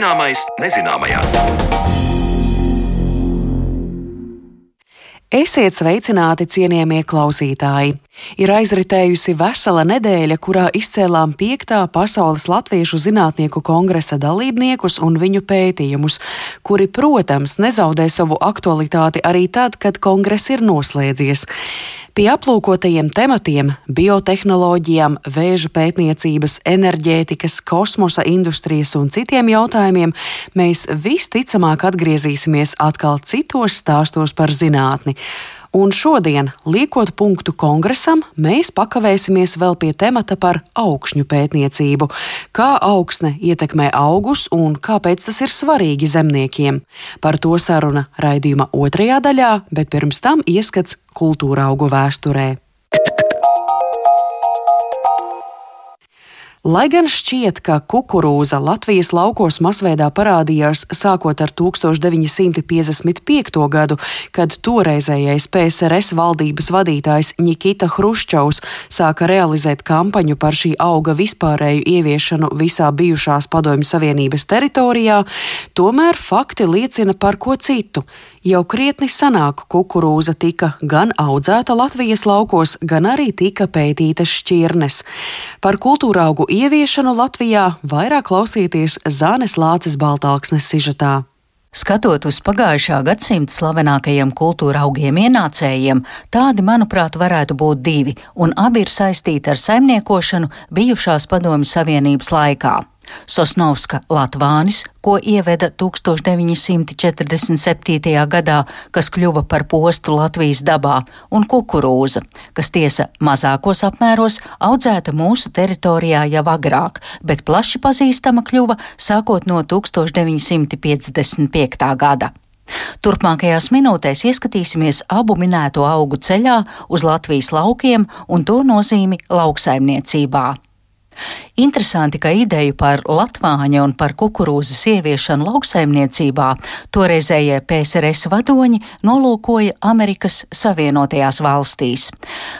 Zināmais nezināmajā. Esiet sveicināti, cienījamie klausītāji! Ir aizritējusi vesela nedēļa, kurā izcēlām 5. Pasaules Latviešu zinātnieku kongresa dalībniekus un viņu pētījumus, kuri, protams, nezaudē savu aktualitāti arī tad, kad kongress ir noslēdzies. Pie aplūkotajiem tematiem - biotehnoloģijām, vēža pētniecības, enerģētikas, kosmosa industrijas un citiem jautājumiem mēs visticamāk atgriezīsimies atkal citos stāstos par zinātni. Un šodien, liekot punktu kongresam, mēs pakavēsimies vēl pie temata par augšņu pētniecību, kā augsne ietekmē augus un kāpēc tas ir svarīgi zemniekiem. Par to saruna raidījuma otrajā daļā, bet pirms tam ieskats kultūra augu vēsturē. Lai gan šķiet, ka kukurūza Latvijas laukos masveidā parādījās sākot ar 1955. gadu, kad toreizējais PSRS valdības vadītājs Nikita Hruščovs sāka realizēt kampaņu par šī auga vispārēju ieviešanu visā bijušās Padomju Savienības teritorijā, tomēr fakti liecina par ko citu. Jau krietni senāk kukurūza tika gan audzēta Latvijas laukos, gan arī tika pētītas šķirnes. Par kultūra augu ieviešanu Latvijā vairāk klausieties Zānes Lāces Baltāksnes sižetā. Skatot uz pagājušā gadsimta slavenākajiem kultūra augiem ienācējiem, tādi, manuprāt, varētu būt divi, un abi ir saistīti ar saimniekošanu bijušās Padomju Savienības laikā. Sosnovska Latvānis, ko ieveda 1947. gadā, kas kļuva par postu Latvijas dabā, un kukurūza, kas tiesa mazākos apmēros audzēta mūsu teritorijā jau agrāk, bet plaši pazīstama kļuva sākot no 1955. gada. Turpmākajās minūtēs ieskatīsimies abu minēto augu ceļā uz Latvijas laukiem un to nozīmi lauksaimniecībā. Interesanti, ka ideju par latvāņa un par kukurūzas ieviešanu lauksaimniecībā toreizējie PSRS vadoņi nolūkoja Amerikas Savienotajās valstīs.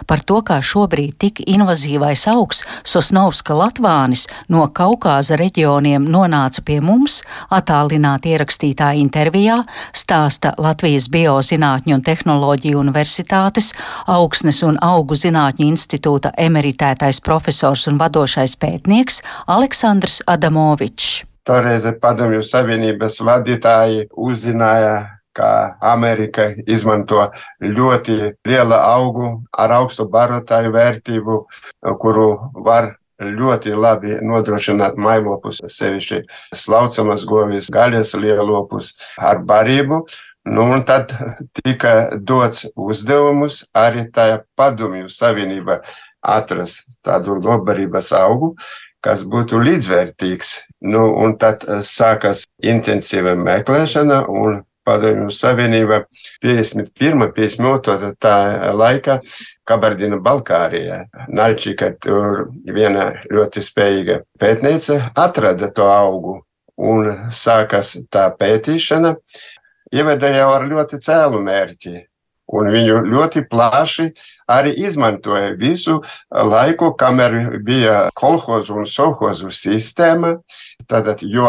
Par to, kā šobrīd tik invazīvais augs Sosnovska latvānis no Kaukāza reģioniem nonāca pie mums, attālināti ierakstītā intervijā stāsta Latvijas Biozinātņu un tehnoloģiju universitātes augsnes un augu zinātņu institūta emeritētais profesors un vadošais galvenais pētnieks Aleksandrs Adamovičs. Toreiz Padomju Savienības vadītāji uzzināja, ka Amerika izmanto ļoti lielu augu ar augstu barotāju vērtību, kuru var ļoti labi nodrošināt mailopus, sevišķi slaucamas govis, gaļas lielopus ar barību. Nu, un tad tika dots uzdevums arī tajā padomju savienībā atrast tādu lobarības augu, kas būtu līdzvērtīgs. Nu, un tad eh, sākas intensīva meklēšana un Padomju Savienība 51. 52. tā laika Kabardina Balkārijā. Naļčika tur viena ļoti spējīga pētniece atrada to augu un sākas tā pētīšana. Ieveda jau ar ļoti cēlu mērķi un viņu ļoti plaši arī izmantoja visu laiku, kamēr bija kolhozu un sovhozu sistēma. Tātad, jo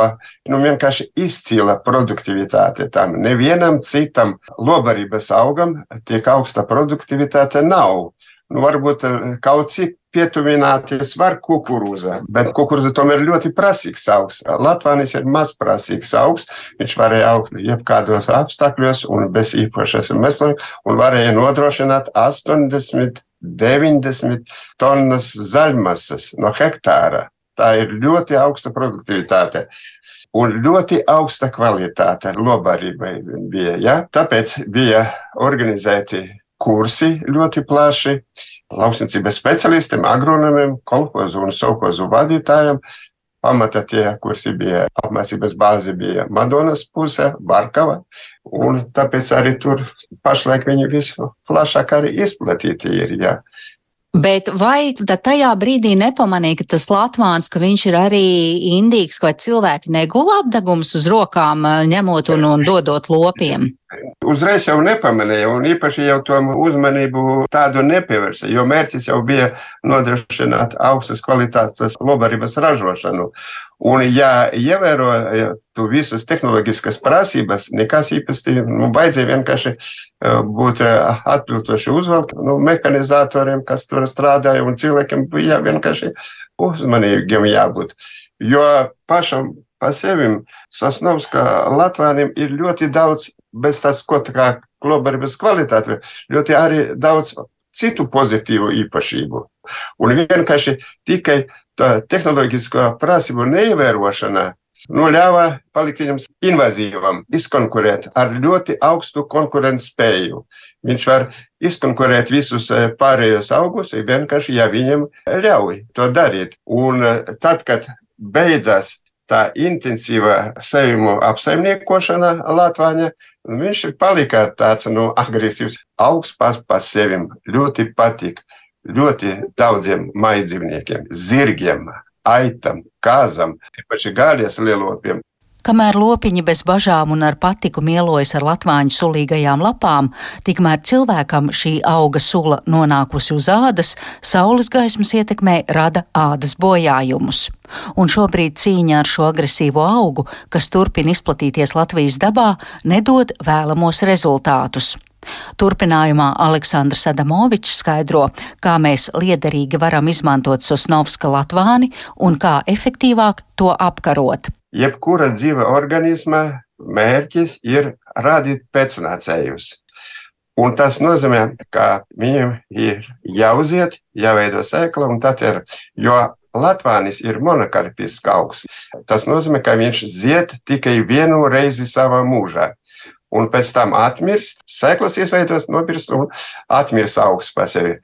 nu, vienkārši izcila produktivitāte tam. Nevienam citam lobarības augam tik augsta produktivitāte nav. Nu, varbūt kaut cik pietuvināties var kukurūza, bet kukurūza tomēr ļoti prasīgs augs. Latvānis ir mazprasīgs augs, viņš varēja augt jebkādos apstākļos un bez īpašas meslojuma un varēja nodrošināt 80, 90 tonnas zaļmasas no hektāra. Tā ir ļoti augsta produktivitāte. Un ļoti augsta kvalitāte lobarībai bija. Ja? Tāpēc bija organizēti kursi ļoti plaši lauksniecības specialistiem, agronomiem, kolhozu un sovhozu vadītājiem. Pamata tie kursi bija apmācības bāze bija Madonas pusē, Barkava, un tāpēc arī tur pašlaik viņi visplašāk arī izplatīti ir. Jā. Bet vai tajā brīdī nepamanīja, ka tas Latvāns, ka viņš ir arī indīgs, vai cilvēki neguva apdegumus uz rokām, ņemot un, un dodot lopiem? Uzreiz jau nepamanīja, un īpaši jau to uzmanību tādu nepievērsa, jo mērķis jau bija nodrošināt augstas kvalitātes lobarības ražošanu. Un, ja ievēro tu visas tehnoloģiskas prasības, nekas īpaši, nu, vajadzēja vienkārši būt atbilstoši uzvalk, nu, mehanizatoriem, kas tur strādāja, un cilvēkiem bija vienkārši uzmanīgiem jābūt. Jo pašam pa sevi Sosnovska Latvāniem ir ļoti daudz, bez tās, ko tā kā globālības kvalitāte, ļoti arī daudz citu pozitīvu īpašību. Un vienkārši tikai tā tehnoloģiskā prasību neievērošana nu, ļāva palikt viņam invazīvam, izkonkurēt ar ļoti augstu konkurences spēju. Viņš var izkonkurēt visus eh, pārējos augus, vienkārši, ja viņam ļauj to darīt. Un eh, tad, kad beidzās tā intensīva sejumu apsaimniekošana Latvāņa, viņš palika tāds nu, agresīvs, augsts pats par sevi. Ļoti patīk ļoti daudziem maidzīvniekiem, zirgiem, aitam, kāzam, īpaši gālies lielopiem. Kamēr lopiņi bez bažām un ar patiku mielojas ar latvāņu sulīgajām lapām, tikmēr cilvēkam šī auga sula nonākusi uz ādas, saules gaismas ietekmē rada ādas bojājumus. Un šobrīd cīņa ar šo agresīvo augu, kas turpina izplatīties Latvijas dabā, nedod vēlamos rezultātus. Turpinājumā Aleksandrs Adamovičs skaidro, kā mēs liederīgi varam izmantot Sosnovska latvāni un kā efektīvāk to apkarot. Jebkura dzīva organisma mērķis ir radīt pēcnācējus. Un tas nozīmē, ka viņam ir jāuziet, jāveido sēkla, un tad ir, jo Latvānis ir monokarpisks augs. Tas nozīmē, ka viņš zied tikai vienu reizi savā mūžā un pēc tam atmirst, sēklas iesveidos, nobirst un atmirst augsts pa sevi.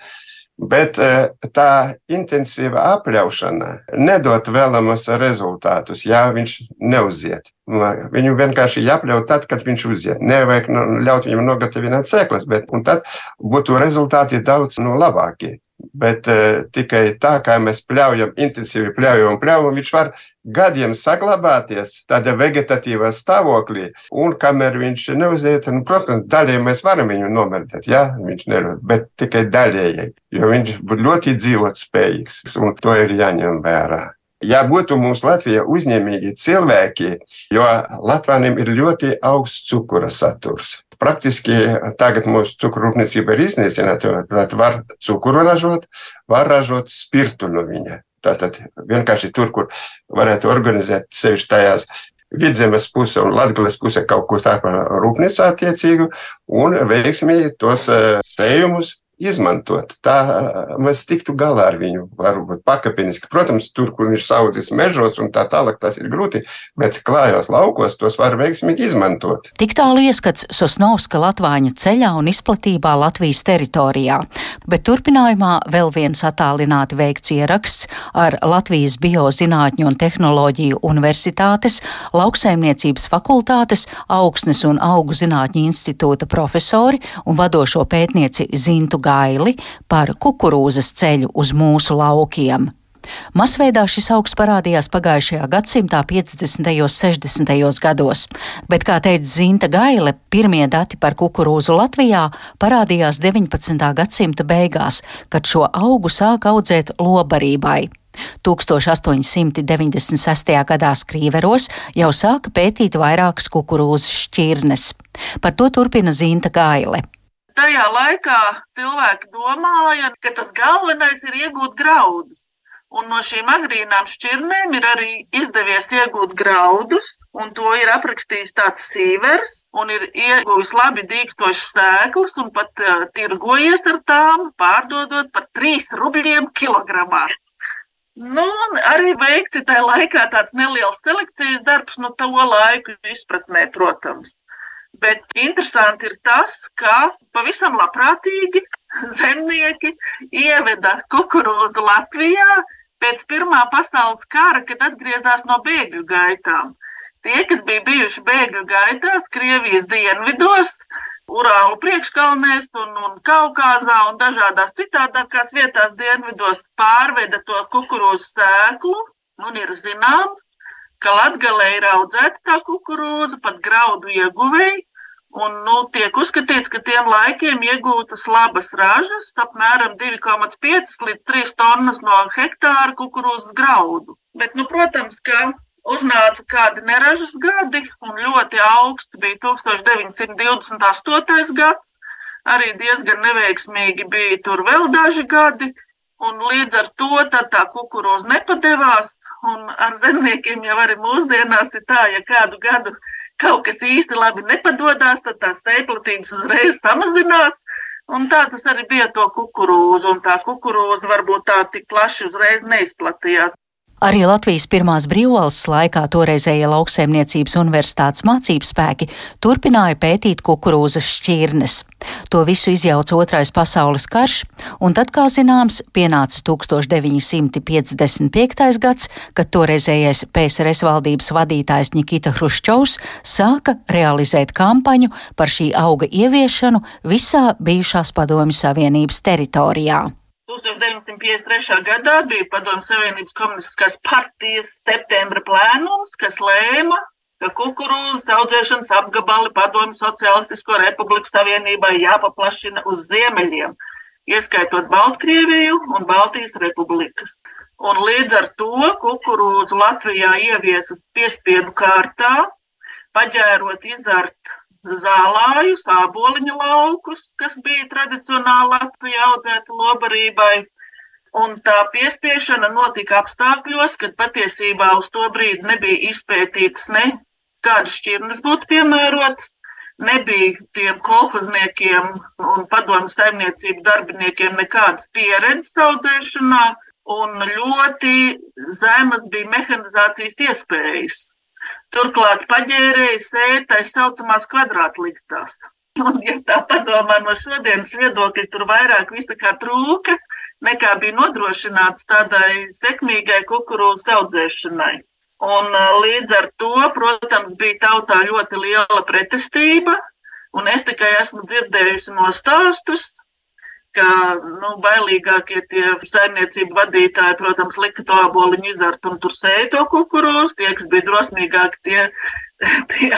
Bet eh, tā intensīva apļaušana nedod vēlamos rezultātus, ja viņš neuziet. Nu, viņu vienkārši jāpļauj tad, kad viņš uziet. Nevajag nu, ļaut viņam nogatavināt sēklas, bet tad būtu rezultāti daudz nu, labākie. Bet uh, tikai tā, kā mēs pļaujam, intensīvi pļaujam un pļaujam, viņš var gadiem saglabāties tādā vegetatīvā stāvoklī. Un kamēr viņš neuziet, nu, protams, daļēji mēs varam viņu nomērtēt, ja viņš nerod, bet tikai daļēji, jo viņš ļoti dzīvot spējīgs, un to ir jāņem vērā. Ja būtu mums Latvijā uzņēmīgi cilvēki, jo Latvijam ir ļoti augsts cukura saturs. Praktiski tagad mūsu cukurrūpniecība ir iznīcināta, tad var cukuru ražot, var ražot spirtu no viņa. Tātad vienkārši tur, kur varētu organizēt sevišķi tajās vidzemes puse un latgales puse kaut ko tādu par rūpnīcu attiecīgu un veiksmīgi tos uh, sējumus izmantot. Tā mēs tiktu galā ar viņu, varbūt pakāpeniski. Protams, tur, kur viņš saudzis mežos un tā tālāk, tas ir grūti, bet klājos laukos tos var veiksmīgi izmantot. Tik tālu ieskats Sosnovska Latvāņa ceļā un izplatībā Latvijas teritorijā, bet turpinājumā vēl viens attālināti veikts ieraksts ar Latvijas Biozinātņu un tehnoloģiju universitātes, lauksaimniecības fakultātes, augsnes un augu zinātņu institūta profesori un vadošo pētnieci Zintu gaili par kukurūzas ceļu uz mūsu laukiem. Masveidā šis augs parādījās pagājušajā gadsimtā 50. un 60. gados, bet, kā teica Zinta Gaile, pirmie dati par kukurūzu Latvijā parādījās 19. gadsimta beigās, kad šo augu sāk audzēt lobarībai. 1896. gadā Skrīveros jau sāka pētīt vairākas kukurūzas šķirnes. Par to turpina Zinta Gaile tajā laikā cilvēki domāja, ka tas galvenais ir iegūt graudus. Un no šīm agrīnām šķirnēm ir arī izdevies iegūt graudus, un to ir aprakstījis tāds sīvers, un ir ieguvis labi dīkstošas sēklas, un pat uh, tirgojies ar tām, pārdodot par 3 rubļiem kilogramā. Nu, arī veikts tajā laikā tāds neliels selekcijas darbs, no nu, to laiku izpratnē, protams. Bet interesanti ir tas, ka pavisam labprātīgi zemnieki ieveda kukurūzu Latvijā pēc Pirmā pasaules kara, kad atgriezās no bēgļu gaitām. Tie, kas bija bijuši bēgļu gaitās, Krievijas dienvidos, Urālu priekškalnēs un, un Kaukāzā un dažādās citādākās vietās dienvidos, pārveda to kukurūzu sēklu un ir zināms, ka Latgalē ir audzēta tā kukurūza, pat graudu ieguvēji, Un, nu, tiek uzskatīts, ka tiem laikiem iegūtas labas ražas, apmēram 2,5 līdz 3 tonnas no hektāra kukurūzas graudu. Bet, nu, protams, ka uznāca kādi neražas gadi, un ļoti augsts bija 1928. gads. Arī diezgan neveiksmīgi bija tur vēl daži gadi, un līdz ar to tā kukurūza nepadevās. Un ar zemniekiem jau arī mūsdienās ir tā, ja kādu gadu kaut kas īsti labi nepadodas, tad tās sēklatības uzreiz samazinās. Un tā tas arī bija to kukurūzu, un tā kukurūza varbūt tā tik plaši uzreiz neizplatījās. Arī Latvijas pirmās brīvvalsts laikā toreizējie lauksaimniecības universitātes mācību spēki turpināja pētīt kukurūzas šķirnes. To visu izjauca Otrais pasaules karš, un tad, kā zināms, pienāca 1955. gads, kad toreizējais PSRS valdības vadītājs Nikita Hruščovs sāka realizēt kampaņu par šī auga ieviešanu visā bijušās Padomju Savienības teritorijā. 1953. gadā bija Padomju Savienības komunistiskās partijas septembra plēnums, kas lēma, ka kukurūzas audzēšanas apgabali Padomju Socialistisko Republiku Savienībai jāpaplašina uz ziemeļiem, ieskaitot Baltkrieviju un Baltijas republikas. Un līdz ar to kukurūzu Latvijā ieviesas piespiedu kārtā, paģērot izart zālājus, āboliņa laukus, kas bija tradicionāli Latvijā audzēti lobarībai. Un tā piespiešana notika apstākļos, kad patiesībā uz to brīdi nebija izpētītas ne kādas šķirnes būtu piemērotas, nebija tiem kolhozniekiem un padomu saimniecību darbiniekiem nekādas pieredzes audzēšanā, un ļoti zemas bija mehanizācijas iespējas. Turklāt paģērēja sēta tā saucamās kvadrātliktās. Un, ja tā padomā no šodienas viedokļa, tur vairāk visa kā trūka, nekā bija nodrošināts tādai sekmīgai kukurūzu audzēšanai. Un līdz ar to, protams, bija tautā ļoti liela pretestība, un es tikai esmu dzirdējusi no stāstus, ka nu, bailīgākie tie saimniecību vadītāji, protams, lika to aboliņu izart un tur sēja to kukurūzu. Tie, kas bija drosmīgāki, tie, tie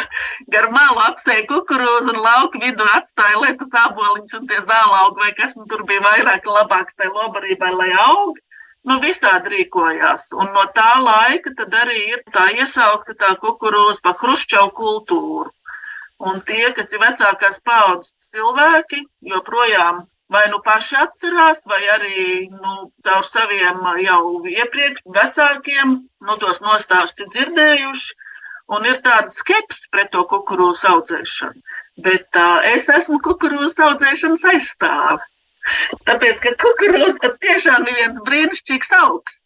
gar malu apsēja kukurūzu un lauku vidu atstāja lietas aboliņus un tie zālaugi vai kas nu, tur bija vairāk labāks tai lobarībai, lai aug. Nu, visādi rīkojās. Un no tā laika arī ir tā iesaukta tā kukurūza pa hrušķau kultūru. Un tie, kas ir vecākās paudzes cilvēki, joprojām vai nu paši atcerās, vai arī nu, caur saviem jau iepriekš vecākiem nu, tos nostāstus dzirdējuši. Un ir tāda skepse pret to kukurūzu audzēšanu. Bet uh, es esmu kukurūzu audzēšanas aizstāve. Tāpēc, ka kukurūza tiešām ir viens brīnišķīgs augs.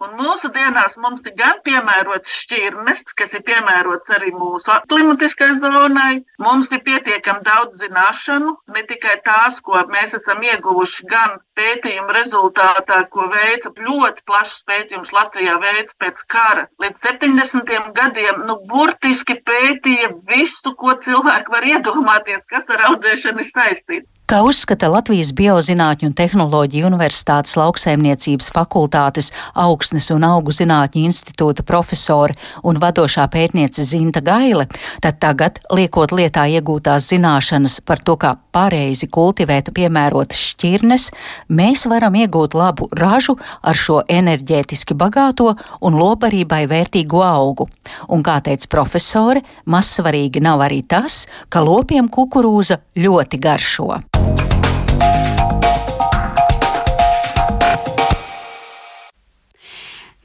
Un mūsu dienās mums ir gan piemērots šķirnes, kas ir piemērots arī mūsu klimatiskai zonai. Mums ir pietiekami daudz zināšanu, ne tikai tās, ko mēs esam ieguvuši gan pētījuma rezultātā, ko veica ļoti plašs pētījums Latvijā veids pēc kara. Līdz 70. gadiem, nu, burtiski pētīja visu, ko cilvēki var iedomāties, kas ar audzēšanu ir saistīts. Kā uzskata Latvijas Biozinātņu un tehnoloģiju universitātes lauksaimniecības fakultātes augsnes un augu zinātņu institūta profesore un vadošā pētniece Zinta Gaile, tad tagad, liekot lietā iegūtās zināšanas par to, kā pareizi kultivēt piemērotas šķirnes, mēs varam iegūt labu ražu ar šo enerģētiski bagāto un lobarībai vērtīgu augu. Un, kā teica profesore, mazsvarīgi nav arī tas, ka lopiem kukurūza ļoti garšo.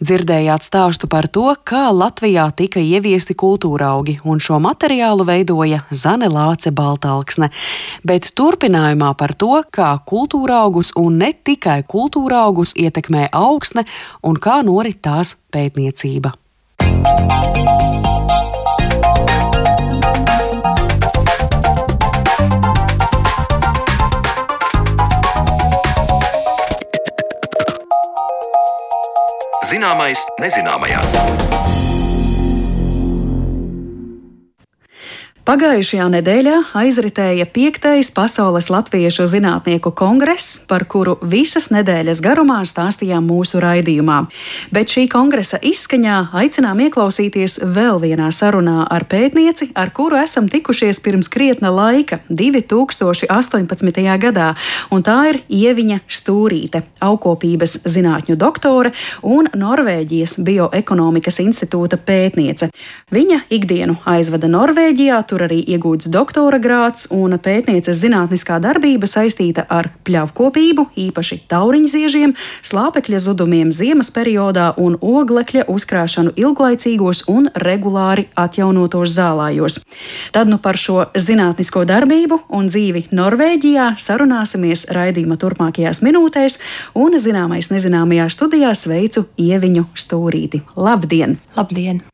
Dzirdējāt stāstu par to, kā Latvijā tika ieviesti kultūra augi, un šo materiālu veidoja Zane Lāce Baltalksne. Bet turpinājumā par to, kā kultūra augus un ne tikai kultūra augus ietekmē augsne un kā norit tās pētniecība. Música Zināmais nezināmajā. Pagājušajā nedēļā aizritēja piektais Pasaules latviešu zinātnieku kongress, par kuru visas nedēļas garumā stāstījām mūsu raidījumā. Bet šī kongresa izskaņā aicinām ieklausīties vēl vienā sarunā ar pētnieci, ar kuru esam tikušies pirms krietna laika, 2018. gadā, un tā ir Ieviņa Stūrīte, augkopības zinātņu doktore un Norvēģijas Bioekonomikas institūta pētniece. Viņa ikdienu aizvada Norvēģijā tur arī iegūts doktora grāts un pētnieces zinātniskā darbība saistīta ar pļavkopību, īpaši tauriņziežiem, slāpekļa zudumiem ziemas periodā un oglekļa uzkrāšanu ilglaicīgos un regulāri atjaunotos zālājos. Tad nu par šo zinātnisko darbību un dzīvi Norvēģijā sarunāsimies raidījuma turpmākajās minūtēs, un zināmais nezināmajā studijā sveicu Ieviņu Stūrīti. Labdien! Labdien!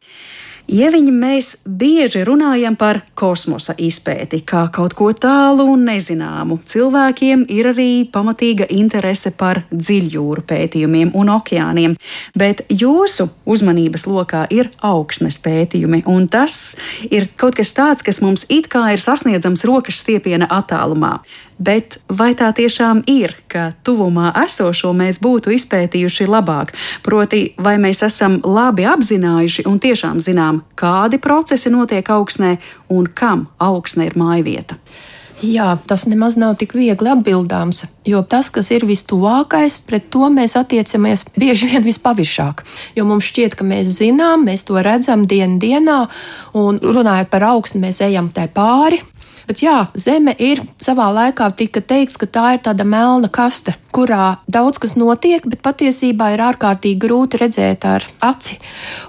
Ieviņi mēs bieži runājam par kosmosa izpēti, kā kaut ko tālu un nezināmu. Cilvēkiem ir arī pamatīga interese par dziļjūru pētījumiem un okeāniem, bet jūsu uzmanības lokā ir augsnes pētījumi, un tas ir kaut kas tāds, kas mums it kā ir sasniedzams rokas stiepiena attālumā. Bet vai tā tiešām ir, ka tuvumā esošo mēs būtu izpētījuši labāk? Proti, vai mēs esam labi apzinājuši un tiešām zinām, kādi procesi notiek augsnē un kam augsne ir mājvieta? Jā, tas nemaz nav tik viegli atbildāms, jo tas, kas ir vistuvākais, pret to mēs attiecamies bieži vien vispaviršāk. Jo mums šķiet, ka mēs zinām, mēs to redzam dienu dienā, un runājot par augstu, mēs ejam tai pāri. Bet jā, Zeme ir savā laikā tika teikts, ka tā ir tāda melna kaste, kurā daudz kas notiek, bet patiesībā ir ārkārtīgi grūti redzēt ar aci.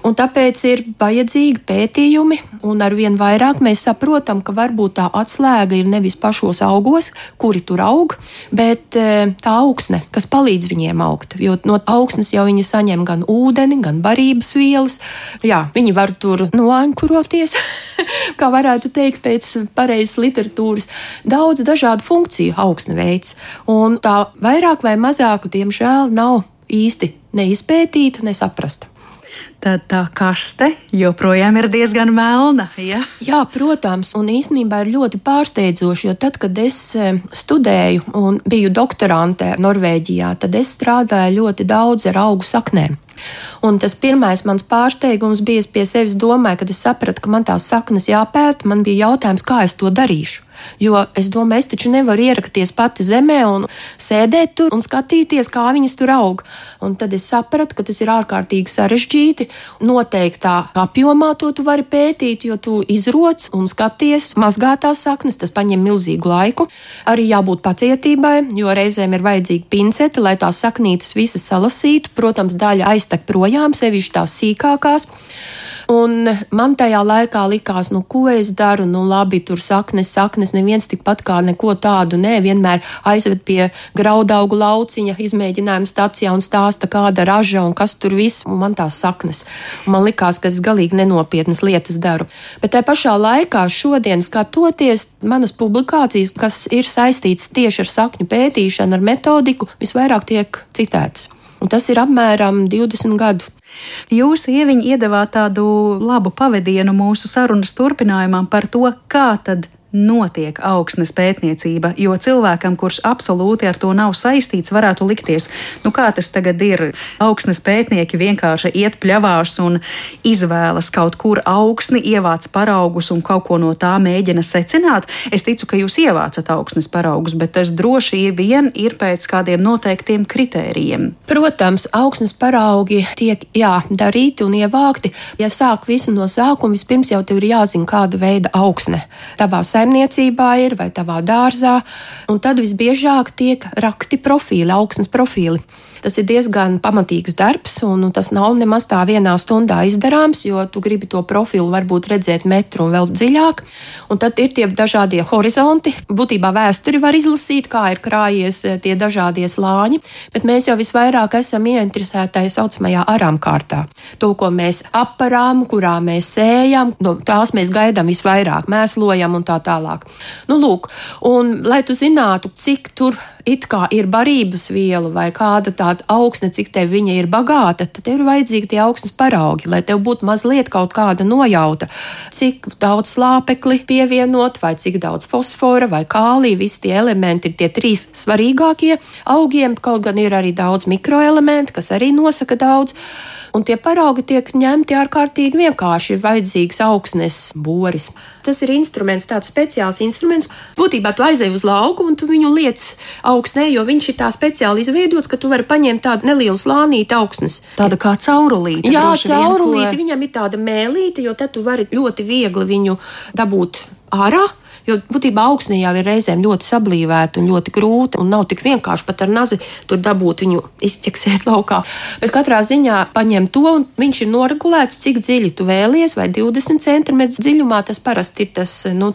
Un tāpēc ir vajadzīgi pētījumi, un ar vien vairāk mēs saprotam, ka varbūt tā atslēga ir nevis pašos augos, kuri tur aug, bet e, tā augsne, kas palīdz viņiem augt. Jo no augsnes jau viņi saņem gan ūdeni, gan barības vielas. Jā, viņi var tur noankuroties, kā varētu teikt, pēc pareizes literatūras. Daudz dažādu funkciju augsne veids. Un tā vairāk vairāk vai mazāk, diemžēl, nav īsti neizpētīta, nesaprasta. Tad tā kaste joprojām ir diezgan melna. Ja? Jā, protams, un īstenībā ir ļoti pārsteidzoši, jo tad, kad es e, studēju un biju doktorante Norvēģijā, tad es strādāju ļoti daudz ar augu saknēm. Un tas pirmais mans pārsteigums bija, es pie sevis domāju, kad es sapratu, ka man tās saknes jāpēta, man bija jautājums, kā es to darīšu. Jo es domāju, es taču nevaru ierakties pati zemē un sēdēt tur un skatīties, kā viņas tur aug. Un tad es sapratu, ka tas ir ārkārtīgi sarežģīti. Noteiktā apjomā to tu vari pētīt, jo tu izroc un skaties, mazgā tās saknes, tas prasa milzīgu laiku. Arī jābūt pacietībai, jo reizēm ir vajadzīga pincete, lai tās saknītes visas salasītu. Protams, daļa aiztek projām, sevišķi tās sīkākās. Un man tajā laikā likās, nu, ko es daru, nu, labi, tur saknes, saknes, neviens tikpat kā neko tādu, nē, vienmēr aizved pie graudaugu lauciņa, izmēģinājuma stacijā un stāsta, kāda raža un kas tur viss, un man tās saknes. Un man likās, ka es galīgi nenopietnas lietas daru. Bet tajā pašā laikā šodien skatoties manas publikācijas, kas ir saistītas tieši ar sakņu pētīšanu, ar metodiku, visvairāk tiek citētas. Un tas ir apmēram 20 gadu Jūs, Ieviņ, iedavāt tādu labu pavadienu mūsu sarunas turpinājumam par to, kā tad notiek augsnes pētniecība, jo cilvēkam, kurš absolūti ar to nav saistīts, varētu likties, nu kā tas tagad ir. Augsnes pētnieki vienkārši iet pļavās un izvēlas kaut kur augsni, ievāc paraugus un kaut ko no tā mēģina secināt. Es ticu, ka jūs ievācat augsnes paraugus, bet tas droši vien ir pēc kādiem noteiktiem kritērijiem. Protams, augsnes paraugi tiek jā, darīti un ievākti. Ja sāk visu no sākuma, vispirms jau tev ir jāzina, kāda veida augsne tavā saimniecībā saimniecībā ir vai tavā dārzā, un tad visbiežāk tiek rakti profili, augsnes profili. Tas ir diezgan pamatīgs darbs, un tas nav nemaz tā vienā stundā izdarāms, jo tu gribi to profilu varbūt redzēt metru un vēl dziļāk. Un tad ir tie dažādie horizonti. Būtībā vēsturi var izlasīt, kā ir krājies eh, tie dažādie slāņi, bet mēs jau visvairāk esam ieinteresēti tā saucamajā arām kārtā. To, ko mēs aparām, kurā mēs sējam, no tās mēs gaidām visvairāk, mēslojam un tā tālāk. Nu, lūk, un lai tu zinātu, cik tur it kā ir barības viela vai kāda tāda augsne, cik tev viņa ir bagāta, tad tev ir vajadzīgi tie augsnes paraugi, lai tev būtu mazliet kaut kāda nojauta, cik daudz slāpekli pievienot, vai cik daudz fosfora vai kālija. Visi tie elementi ir tie trīs svarīgākie augiem, kaut gan ir arī daudz mikroelementu, kas arī nosaka daudz un tie paraugi tiek ņemti ārkārtīgi vienkārši. Ir vajadzīgs augsnes boris. Tas ir instruments, tāds speciāls instruments. Būtībā tu aizej uz lauku un tu viņu liec augsnē, jo viņš ir tā speciāli izveidots, ka tu vari paņemt tādu nelielu slānīti augsnes. Tāda kā caurulīte. Jā, caurulīte. Ko... Viņam ir tāda mēlīte, jo tad tu vari ļoti viegli viņu dabūt ārā. Jo būtībā augsne jau ir reizēm ļoti sablīvēta un ļoti grūta, un nav tik vienkārši pat ar nazi tur dabūt viņu izķeksēt laukā. Bet katrā ziņā paņem to, un viņš ir noregulēts, cik dziļi tu vēlies, vai 20 cm dziļumā. Tas parasti ir tas nu,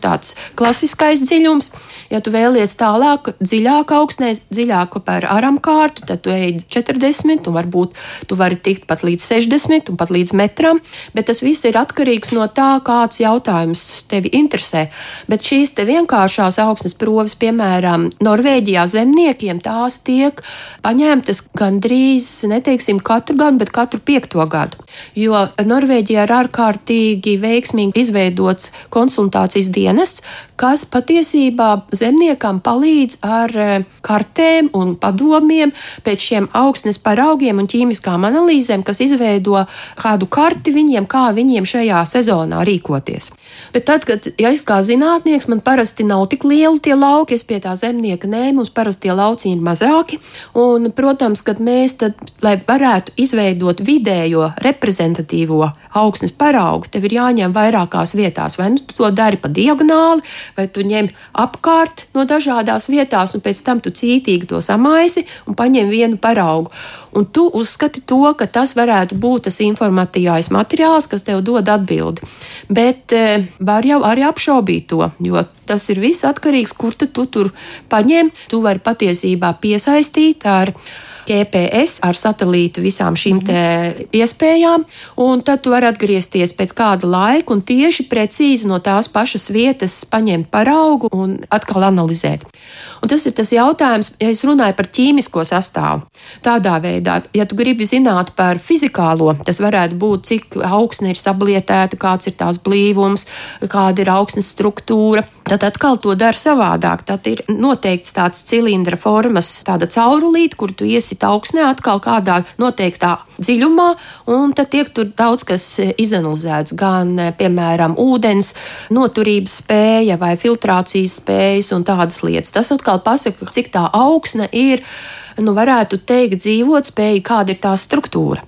klasiskais dziļums. Ja tu vēlies tālāk, dziļāk augsnē, dziļāk par aram kārtu, tad tu ej 40, un varbūt tu vari tikt pat līdz 60 un pat līdz metram. Bet tas viss ir atkarīgs no tā, kāds jautājums tevi interesē. Bet šī šīs vienkāršās augsnes proves, piemēram, Norvēģijā zemniekiem, tās tiek paņemtas gandrīz, neteiksim, katru gadu, bet katru piekto gadu. Jo Norvēģijā ir ārkārtīgi veiksmīgi izveidots konsultācijas dienests, kas patiesībā zemniekam palīdz ar e, kartēm un padomiem pēc šiem augsnes paraugiem un ķīmiskām analīzēm, kas izveido kādu karti viņiem, kā viņiem šajā sezonā rīkoties. Bet tad, kad ja es kā zinātnieks, man parasti nav tik lieli tie lauki, es pie tā zemnieka nē, mums parasti tie lauciņi ir mazāki. Un, protams, kad mēs tad, lai varētu izveidot vidējo reprezentatīvo augsnes paraugu, tev ir jāņem vairākās vietās. Vai nu tu to dari pa diagonāli, vai tu ņem apkārt no dažādās vietās, un pēc tam tu cītīgi to samaisi un paņem vienu paraugu. Un tu uzskati to, ka tas varētu būt tas informatīvais materiāls, kas tev dod atbildi. Bet e, var jau arī apšaubīt to, jo tas ir viss atkarīgs, kur tu tur paņem. Tu vari patiesībā piesaistīt ar GPS ar satelītu visām šīm iespējām, un tad tu vari atgriezties pēc kāda laika un tieši precīzi no tās pašas vietas paņemt paraugu un atkal analizēt. Un tas ir tas jautājums, ja es runāju par ķīmisko sastāvu. Tādā veidā, ja tu gribi zināt par fizikālo, tas varētu būt, cik augsne ir sablietēta, kāds ir tās blīvums, kāda ir augsnes struktūra. Tad atkal to dara savādāk. Tad ir noteikts tāds cilindra formas, tāda caurulīte, kur tu iesi iesit augsnē atkal kādā noteiktā dziļumā, un tad tiek tur daudz kas izanalizēts. Gan, piemēram, ūdens noturības spēja vai filtrācijas spējas un tādas lietas. Tas atkal pasaka, cik tā augsne ir nu, varētu teikt, dzīvot spēju, kāda ir tā struktūra.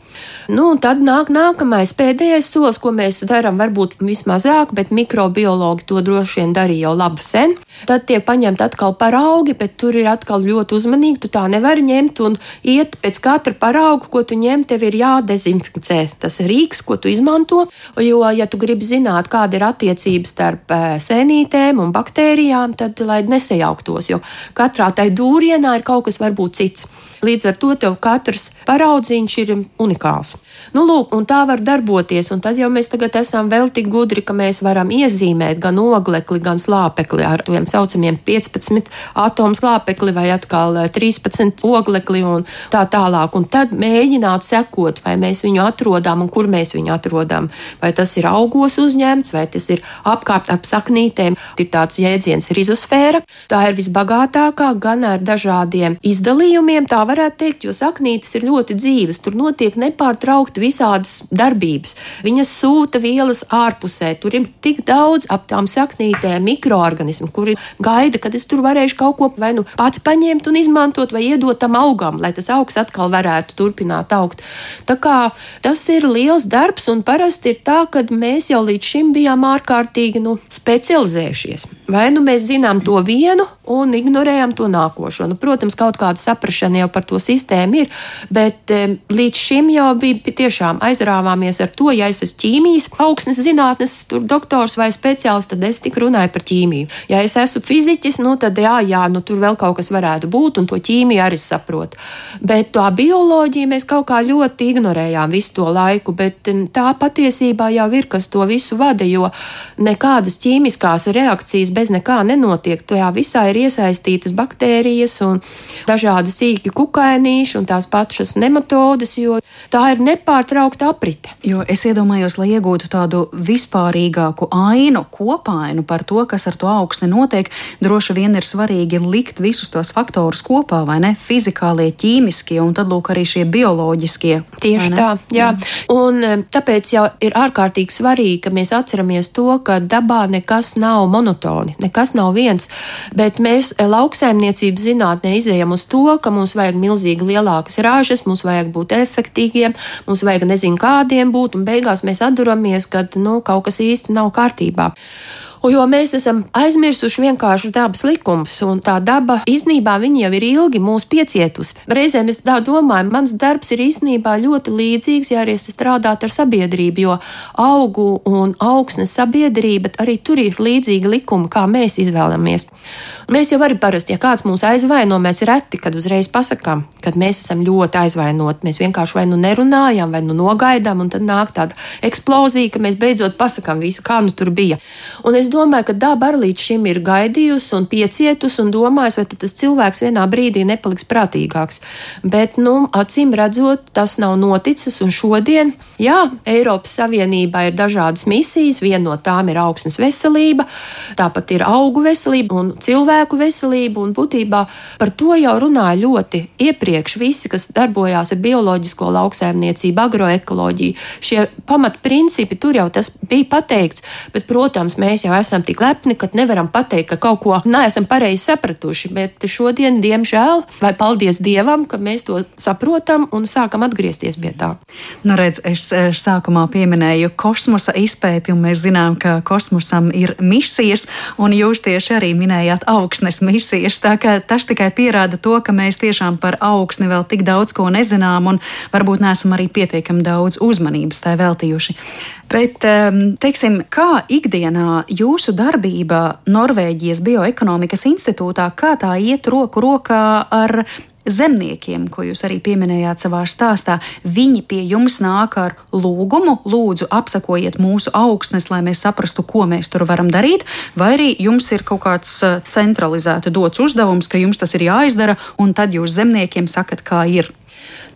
Nu, un tad nāk nākamais, pēdējais solis, ko mēs darām, varbūt vismazāk, bet mikrobiologi to droši vien darīja jau labi sen. Tad tiek paņemti atkal paraugi, bet tur ir atkal ļoti uzmanīgi. Tu tā nevari ņemt un iet pēc katra parauga, ko tu ņem, tev ir jādezinficē tas rīks, ko tu izmanto. Jo, ja tu gribi zināt, kāda ir attiecības starp eh, sēnītēm un baktērijām, tad lai nesajauktos, jo katrā tai dūrienā ir kaut kas varbūt cits. States. Līdz ar to tev katrs paraudziņš ir unikāls. Nu, lūk, un tā var darboties. Un tad jau mēs tagad esam vēl tik gudri, ka mēs varam iezīmēt gan oglekli, gan slāpekli ar tiem saucamiem 15 atomu slāpekli vai atkal 13 eh, oglekli un tā tālāk. Un tad mēģināt sekot, vai mēs viņu atrodam un kur mēs viņu atrodam. Vai tas ir augos uzņemts, vai tas ir apkārt ap saknītēm. Ir tāds jēdziens rizosfēra. Tā ir visbagātākā gan ar dažādiem izdalījumiem. Tā varētu teikt, jo saknītes ir ļoti dzīves, tur notiek nepārtraukti visādas darbības. Viņas sūta vielas ārpusē, tur ir tik daudz ap tām saknītēm mikroorganismu, kuri gaida, kad es tur varēšu kaut ko vai nu pats paņemt un izmantot, vai iedot tam augam, lai tas augs atkal varētu turpināt augt. Tā kā tas ir liels darbs, un parasti ir tā, ka mēs jau līdz šim bijām ārkārtīgi nu, specializējušies. Vai nu mēs zinām to vienu un ignorējam to nākošo. Nu, protams, kaut kāda saprašana jau par par to sistēmu ir. Bet um, līdz šim jau bija tiešām aizrāvāmies ar to, ja es esmu ķīmijas augsnes zinātnes doktors vai speciālists, tad es tik runāju par ķīmiju. Ja es esmu fiziķis, nu tad jā, jā, nu tur vēl kaut kas varētu būt, un to ķīmiju arī saprotu. Bet tā bioloģija mēs kaut kā ļoti ignorējām visu to laiku, bet um, tā patiesībā jau ir, kas to visu vada, jo nekādas ķīmiskās reakcijas bez nekā nenotiek. Tajā visā ir iesaistītas baktērijas un dažādi sīki kukainīši un tās pašas nematodes, jo tā ir nepārtraukta aprite. Jo es iedomājos, lai iegūtu tādu vispārīgāku ainu, kopainu par to, kas ar to augsni notiek, droši vien ir svarīgi likt visus tos faktorus kopā, vai ne? Fizikālie, ķīmiskie un tad lūk arī šie bioloģiskie. Tieši tā, jā. jā. Un tāpēc jau ir ārkārtīgi svarīgi, ka mēs atceramies to, ka dabā nekas nav monotoni, nekas nav viens, bet mēs lauksaimniecības zinātnē izējam uz to, ka mums vajag milzīgi lielākas ražas, mums vajag būt efektīviem, mums vajag nezinu kādiem būt, un beigās mēs atduramies, ka nu, kaut kas īsti nav kārtībā. Jo mēs esam aizmirsuši vienkārši dabas likumus, un tā daba īstenībā jau ir ilgi mūs piecietusi. Reizēm es tā domāju, mans darbs ir īstenībā ļoti līdzīgs, ja arī es strādātu ar sabiedrību, jo augu un augsnes sabiedrība arī tur ir līdzīgi likumi, kā mēs izvēlamies. Mēs jau arī parasti, ja kāds mūs aizvaino, mēs reti, kad uzreiz pasakām, kad mēs esam ļoti aizvainoti. Mēs vienkārši vai nu nerunājam, vai nu nogaidām, un tad nāk tāda eksplozija, ka mēs beidzot pasakām visu, kā nu tur bija. Un es domāju, ka daba arī līdz šim ir gaidījusi un piecietusi un domājusi, vai tas cilvēks vienā brīdī nepaliks prātīgāks. Bet, nu, acīm redzot, tas nav noticis. Un šodien, jā, Eiropas Savienībā ir dažādas misijas. Viena no tām ir augsnes veselība, tāpat ir augu veselība un cilvēku veselību, un būtībā par to jau runāja ļoti iepriekš visi, kas darbojās ar bioloģisko lauksēmniecību, agroekoloģiju. Šie pamatprincipi tur jau tas bija pateikts, bet, protams, mēs jau esam tik lepni, ka nevaram pateikt, ka kaut ko neesam pareizi sapratuši, bet šodien, diemžēl, vai paldies Dievam, ka mēs to saprotam un sākam atgriezties pie tā. Nu, redz, es sākumā pieminēju kosmosa izpēti, un mēs zinām, ka kosmosam ir misijas, un jūs tieši arī minējāt augsnes misijas. Tas tikai pierāda to, ka mēs tiešām par augsni vēl tik daudz ko nezinām un varbūt neesam arī pietiekami daudz uzmanības tai veltījuši. Bet, teiksim, kā ikdienā jūsu darbība Norvēģijas Bioekonomikas institūtā, kā tā iet roku rokā ar zemniekiem, ko jūs arī pieminējāt savā stāstā, viņi pie jums nāk ar lūgumu, lūdzu, apsakojiet mūsu augsnes, lai mēs saprastu, ko mēs tur varam darīt, vai arī jums ir kaut kāds eh, centralizēti dots uzdevums, ka jums tas ir jāizdara, un tad jūs zemniekiem sakat, kā ir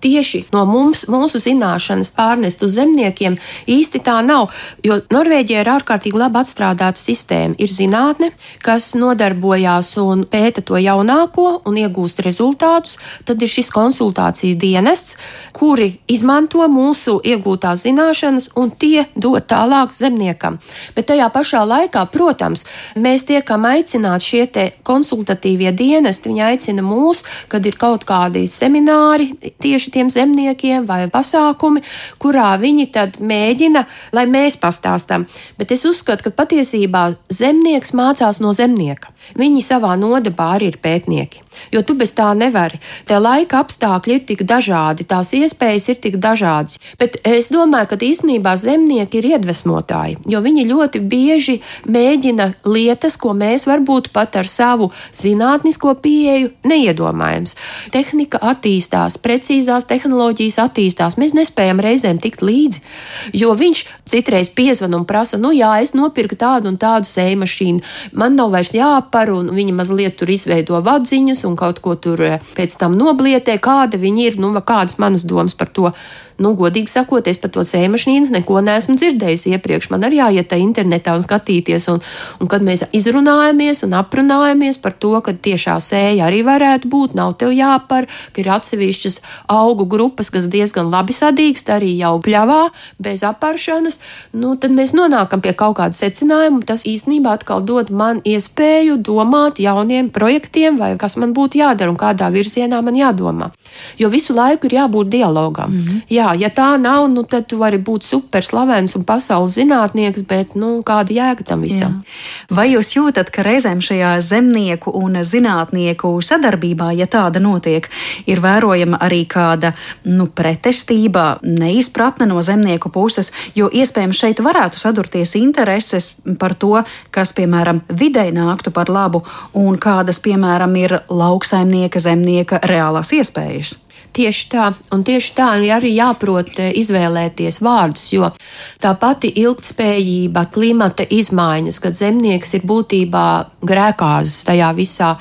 tieši no mums, mūsu zināšanas pārnest uz zemniekiem īsti tā nav. Jo Norvēģija ir ārkārtīgi labi atstrādāta sistēma. Ir zinātne, kas nodarbojās un pēta to jaunāko un iegūst rezultātus. Tad ir šis konsultācijas dienests, kuri izmanto mūsu iegūtās zināšanas un tie dod tālāk zemniekam. Bet tajā pašā laikā, protams, mēs tiekam aicināti šie konsultatīvie dienesti. Viņi aicina mūs, kad ir kaut kādi semināri tieši tiem zemniekiem vai pasākumi, kurā viņi tad mēģina, lai mēs pastāstām. Bet es uzskatu, ka patiesībā zemnieks mācās no zemnieka. Viņi savā nodabā arī ir pētnieki. Jo tu bez tā nevari. Tie laika apstākļi ir tik dažādi, tās iespējas ir tik dažādas. Bet es domāju, ka īstenībā zemnieki ir iedvesmotāji, jo viņi ļoti bieži mēģina lietas, ko mēs varbūt pat ar savu zinātnisko pieeju neiedomājams. Tehnika attīstās, precīzās tehnoloģijas attīstās. Mēs nespējam reizēm tikt līdzi, jo viņš citreiz piezvan un prasa, nu jā, es nopirku tādu un tādu sēju mašīnu, man nav vairs jāpārāk par, un viņi mazliet tur izveido vadziņas un kaut ko tur eh, pēc tam noblietē, kāda viņi ir, nu, kādas manas domas par to nu, godīgi sakot, es par to sēmašīnas neko neesmu dzirdējis iepriekš. Man arī jāiet tā internetā un skatīties, un, un kad mēs izrunājamies un aprunājamies par to, ka tiešā sēja arī varētu būt, nav tev jāpar, ka ir atsevišķas augu grupas, kas diezgan labi sadīkst arī jau pļavā, bez aparšanas, nu, tad mēs nonākam pie kaut kāda secinājuma. Tas īstenībā atkal dod man iespēju domāt jauniem projektiem, vai kas man būtu jādara un kādā virzienā man jādomā. Jo visu laiku ir jābūt dialogam. Mm -hmm. Jā, jā, ja tā nav, nu, tad tu vari būt super slavens un pasaules zinātnieks, bet nu, kāda jēga tam visam? Jā. Vai jūs jūtat, ka reizēm šajā zemnieku un zinātnieku sadarbībā, ja tāda notiek, ir vērojama arī kāda nu, pretestība, neizpratne no zemnieku puses, jo iespējams šeit varētu sadurties intereses par to, kas, piemēram, videi nāktu par labu un kādas, piemēram, ir lauksaimnieka, zemnieka reālās iespējas. Tieši tā, un tieši tā arī jāprot eh, izvēlēties vārdus, jo tā pati ilgspējība, klimata izmaiņas, kad zemnieks ir būtībā grēkāzes tajā visā.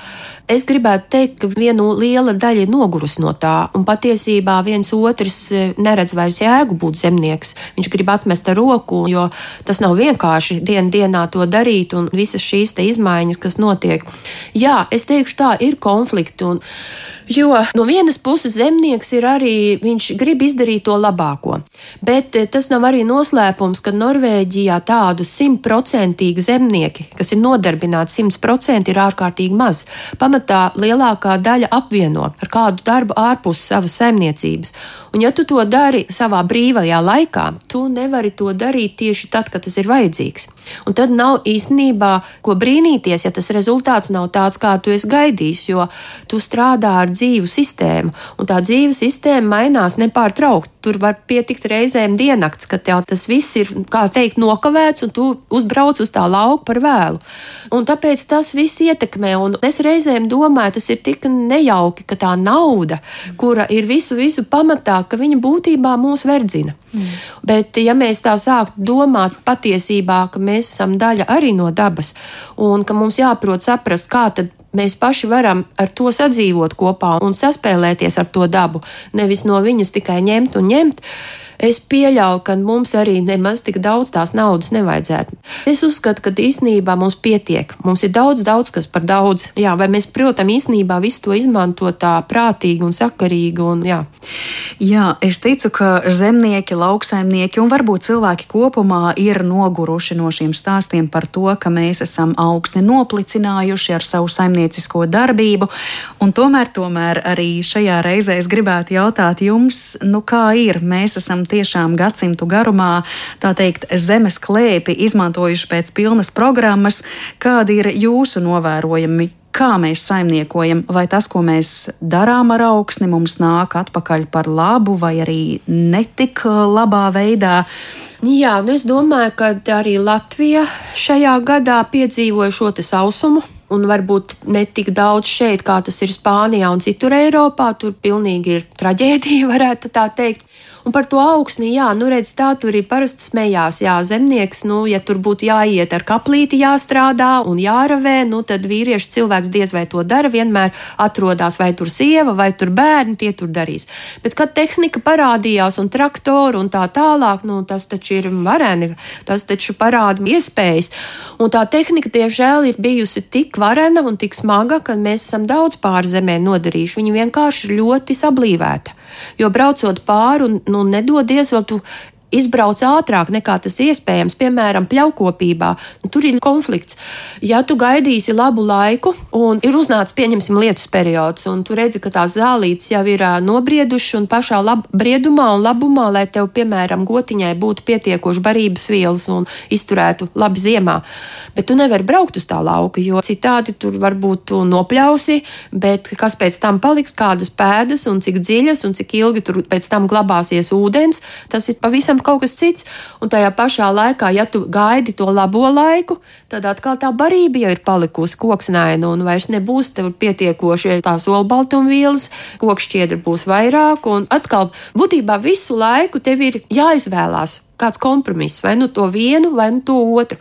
Es gribētu teikt, ka viena liela daļa ir nogurusi no tā, un patiesībā viens otrs eh, neredz vairs jēgu būt zemnieks. Viņš grib atmest ar roku, jo tas nav vienkārši dien dienā to darīt, un visas šīs izmaiņas, kas notiek. Jā, es teikšu tā, ir konflikti. Jo no vienas puses zemnieks ir arī, viņš grib izdarīt to labāko, bet eh, tas nav arī noslēpums, ka Norvēģijā tādu simtprocentīgu zemnieki, kas ir nodarbināti simtprocentīgi, ir ārkārtīgi maz. Pamatā lielākā daļa apvieno ar kādu darbu ārpus savas saimniecības. Un, ja tu to dari savā brīvajā laikā, tu nevari to darīt tieši tad, kad tas ir vajadzīgs. Un tad nav īstenībā ko brīnīties, ja tas rezultāts nav tāds, kā tu esi gaidījis, jo tu strādā ar dzīvu sistēmu, un tā dzīves sistēma mainās nepārtraukti. Tur var pietikt reizēm diennakts, kad tev tas viss ir, kā teikt, nokavēts, un tu uzbrauc uz tā lauka par vēlu. Un tāpēc tas viss ietekmē, un es reizēm domāju, tas ir tik nejauki, ka tā nauda, kura ir visu, visu pamatā, ka viņa būtībā mūs verdzina. Mm. Bet, ja mēs tā sāktu domāt patiesībā, ka mēs esam daļa arī no dabas un ka mums jāprot saprast, kā tad mēs paši varam ar to sadzīvot kopā un saspēlēties ar to dabu, nevis no viņas tikai ņemt un ņemt es pieļauju, ka mums arī nemaz tik daudz tās naudas nevajadzētu. Es uzskatu, ka īstenībā mums pietiek. Mums ir daudz, daudz kas par daudz. Jā, vai mēs, protams, īstenībā visu to izmanto tā prātīgi un sakarīgi. Un, jā. jā, es ticu, ka zemnieki, lauksaimnieki un varbūt cilvēki kopumā ir noguruši no šiem stāstiem par to, ka mēs esam augsti noplicinājuši ar savu saimniecisko darbību. Tomēr, tomēr arī šajā reizē es gribētu jautāt jums, nu kā ir? Mēs esam tiešām gadsimtu garumā, tā teikt, zemes klēpi izmantojuši pēc pilnas programmas. Kādi ir jūsu novērojumi? Kā mēs saimniekojam, vai tas, ko mēs darām ar augsni, mums nāk atpakaļ par labu, vai arī netik labā veidā? Jā, nu es domāju, ka arī Latvija šajā gadā piedzīvoja šo sausumu, un varbūt ne tik daudz šeit, kā tas ir Spānijā un citur Eiropā. Tur pilnīgi ir traģēdija, varētu tā teikt. Un par to augsni, jā, nu redz, tā tur ir parasti smējās, jā, zemnieks, nu, ja tur būtu jāiet ar kaplīti jāstrādā un jāravē, nu, tad vīrieši cilvēks diez vai to dara, vienmēr atrodas vai tur sieva, vai tur bērni, tie tur darīs. Bet, kad tehnika parādījās un traktori un tā tālāk, nu, tas taču ir vareni, tas taču parāda iespējas. Un tā tehnika, diemžēl, ir bijusi tik varena un tik smaga, ka mēs esam daudz pāri zemē nodarījuši. Viņa vienkārši ir ļoti sablīvēta. Jo braucot pāri un nu, nedodies vēl tu izbrauc ātrāk nekā tas iespējams, piemēram, pļaukopībā. Nu, tur ir konflikts. Ja tu gaidīsi labu laiku, un ir uznācis, pieņemsim, lietus periods, un tu redzi, ka tās zālītes jau ir nobriedušas un pašā lab, briedumā un labumā, lai tev, piemēram, gotiņai būtu pietiekoši barības vielas un izturētu labi ziemā. Bet tu nevari braukt uz tā lauka, jo citādi tur varbūt tu nopļausi, bet kas pēc tam paliks, kādas pēdas un cik dziļas un cik ilgi tur pēc tam glabāsies ūdens, tas ir pavisam kaut kas cits. Un tajā pašā laikā, ja tu gaidi to labo laiku, tad atkal tā barība jau ir palikusi koksnaina un vairs nebūs tev pietiekoši tās olbaltumvielas, kokšķiedra būs vairāk. Un atkal būtībā visu laiku tev ir jāizvēlās kāds kompromiss, vai nu to vienu, vai nu to otru.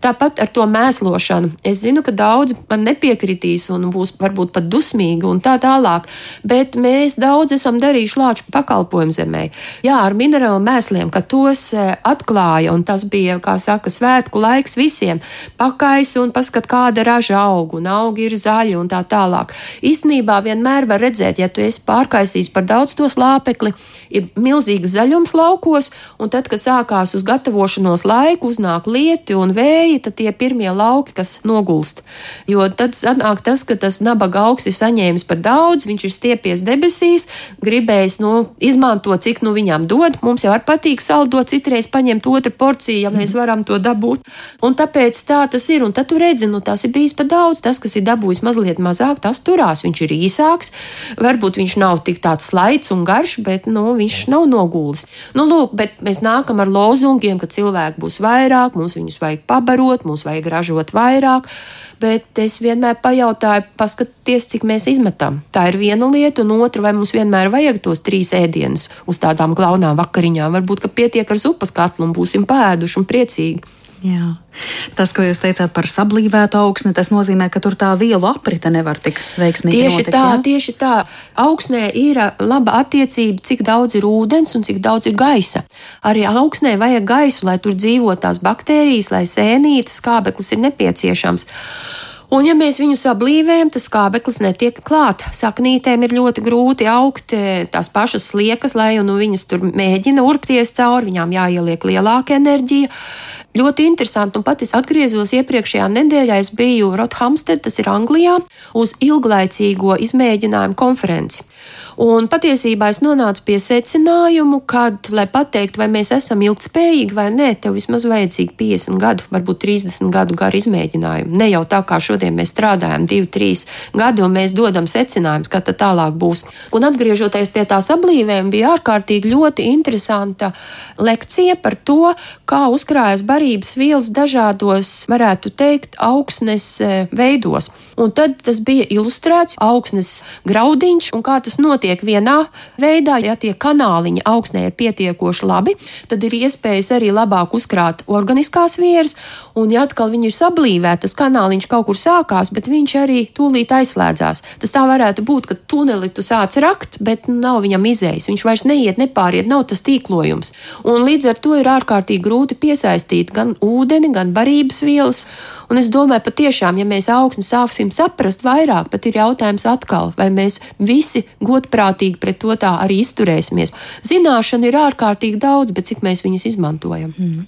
Tāpat ar to mēslošanu. Es zinu, ka daudzi man nepiekritīs un būs varbūt pat dusmīgi un tā tālāk, bet mēs daudz esam darījuši lāču pakalpojumu zemē. Jā, ar minerālu mēsliem, ka tos e, atklāja, un tas bija, kā saka, svētku laiks visiem. Pakais un paskat, kāda raža aug, un augi ir zaļi un tā tālāk. Īstenībā vienmēr var redzēt, ja tu esi pārkaisījis par daudz to slāpekli, ir milzīgs zaļums laukos, un tad, kad sākās uz gatavošanos laiku, uznāk lieti un vēji, tad tie pirmie lauki, kas nogulst. Jo tad sanāk tas, ka tas nabaga augs ir saņēmis par daudz, viņš ir stiepies debesīs, gribējis nu, izmantot, cik nu viņām dod. Mums jau ar patīk saldo, citreiz paņemt otru porciju, ja mēs varam to dabūt. Un tāpēc tā tas ir. Un tad tu redzi, nu tas ir bijis par daudz. Tas, kas ir dabūjis mazliet mazāk, tas turās. Viņš ir īsāks, varbūt viņš nav tik tāds slaids un garš, bet nu, viņš nav nogulis. Nu, lūk, bet mēs nākam ar lozungiem, ka cilvēki būs vairāk, mums viņus vajag pabarot, mums vajag ražot vairāk bet es vienmēr pajautāju, paskatieties, cik mēs izmetam. Tā ir viena lieta, un otra, vai mums vienmēr vajag tos trīs ēdienus uz tādām glaunām vakariņām. Varbūt, ka pietiek ar zupas katlu un būsim pēduši un priecīgi. Jā. Tas, ko jūs teicāt par sablīvētu augsni, tas nozīmē, ka tur tā vielu aprite nevar tik veiksmīgi tieši notikt. Tā, jā? tieši tā. Augsnē ir laba attiecība, cik daudz ir ūdens un cik daudz ir gaisa. Arī augsnē vajag gaisu, lai tur dzīvo tās baktērijas, lai sēnītas skābeklis ir nepieciešams. Un, ja mēs viņu sablīvējam, tas skābeklis netiek klāt. Saknītēm ir ļoti grūti augt tās pašas sliekas, lai nu viņas tur mēģina urpties cauri, viņām jāieliek lielāka enerģija. Ļoti interesanti, un pat es atgriezos iepriekšējā nedēļā. Es biju Rothamstedē, tas ir Anglijā, uz ilglaicīgo izmēģinājumu konferenci. Un patiesībā es nonācu pie secinājuma, ka, lai pateiktu, vai mēs esam ilgspējīgi vai nē, tev vismaz vajadzīgi 50 gadu, varbūt 30 gadu garu izmēģinājumu. Ne jau tā kā šodien mēs strādājam, 2, 3 gadi, un mēs dodam secinājumus, kā tad tālāk būs. Un atgriežoties pie tās ablīvēm, bija ārkārtīgi ļoti interesanta lekcija par to, kā uzkrājas barības vielas dažādos, varētu teikt, augsnes e, veidos. Un tad tas bija ilustrēts augsnes graudiņš un kā tas notiek vienā veidā, ja tie kanāliņi augsnē ir pietiekoši labi, tad ir iespējas arī labāk uzkrāt organiskās vieras, un ja atkal viņi ir sablīvēti, tas kanāliņš kaut kur sākās, bet viņš arī tūlīt aizslēdzās. Tas tā varētu būt, ka tuneli tu sāc rakt, bet nav viņam izējis. Viņš vairs neiet, nepāriet, nav tas tīklojums. Un līdz ar to ir ārkārtīgi grūti piesaistīt gan ūdeni, gan barības vielas. Un es domāju, patiešām, ja mēs augsni sāksim saprast vairāk, pat ir jautājums atkal, vai mēs visi godprātīgi pret to tā arī izturēsimies. Zināšana ir ārkārtīgi daudz, bet cik mēs viņas izmantojam. Mm.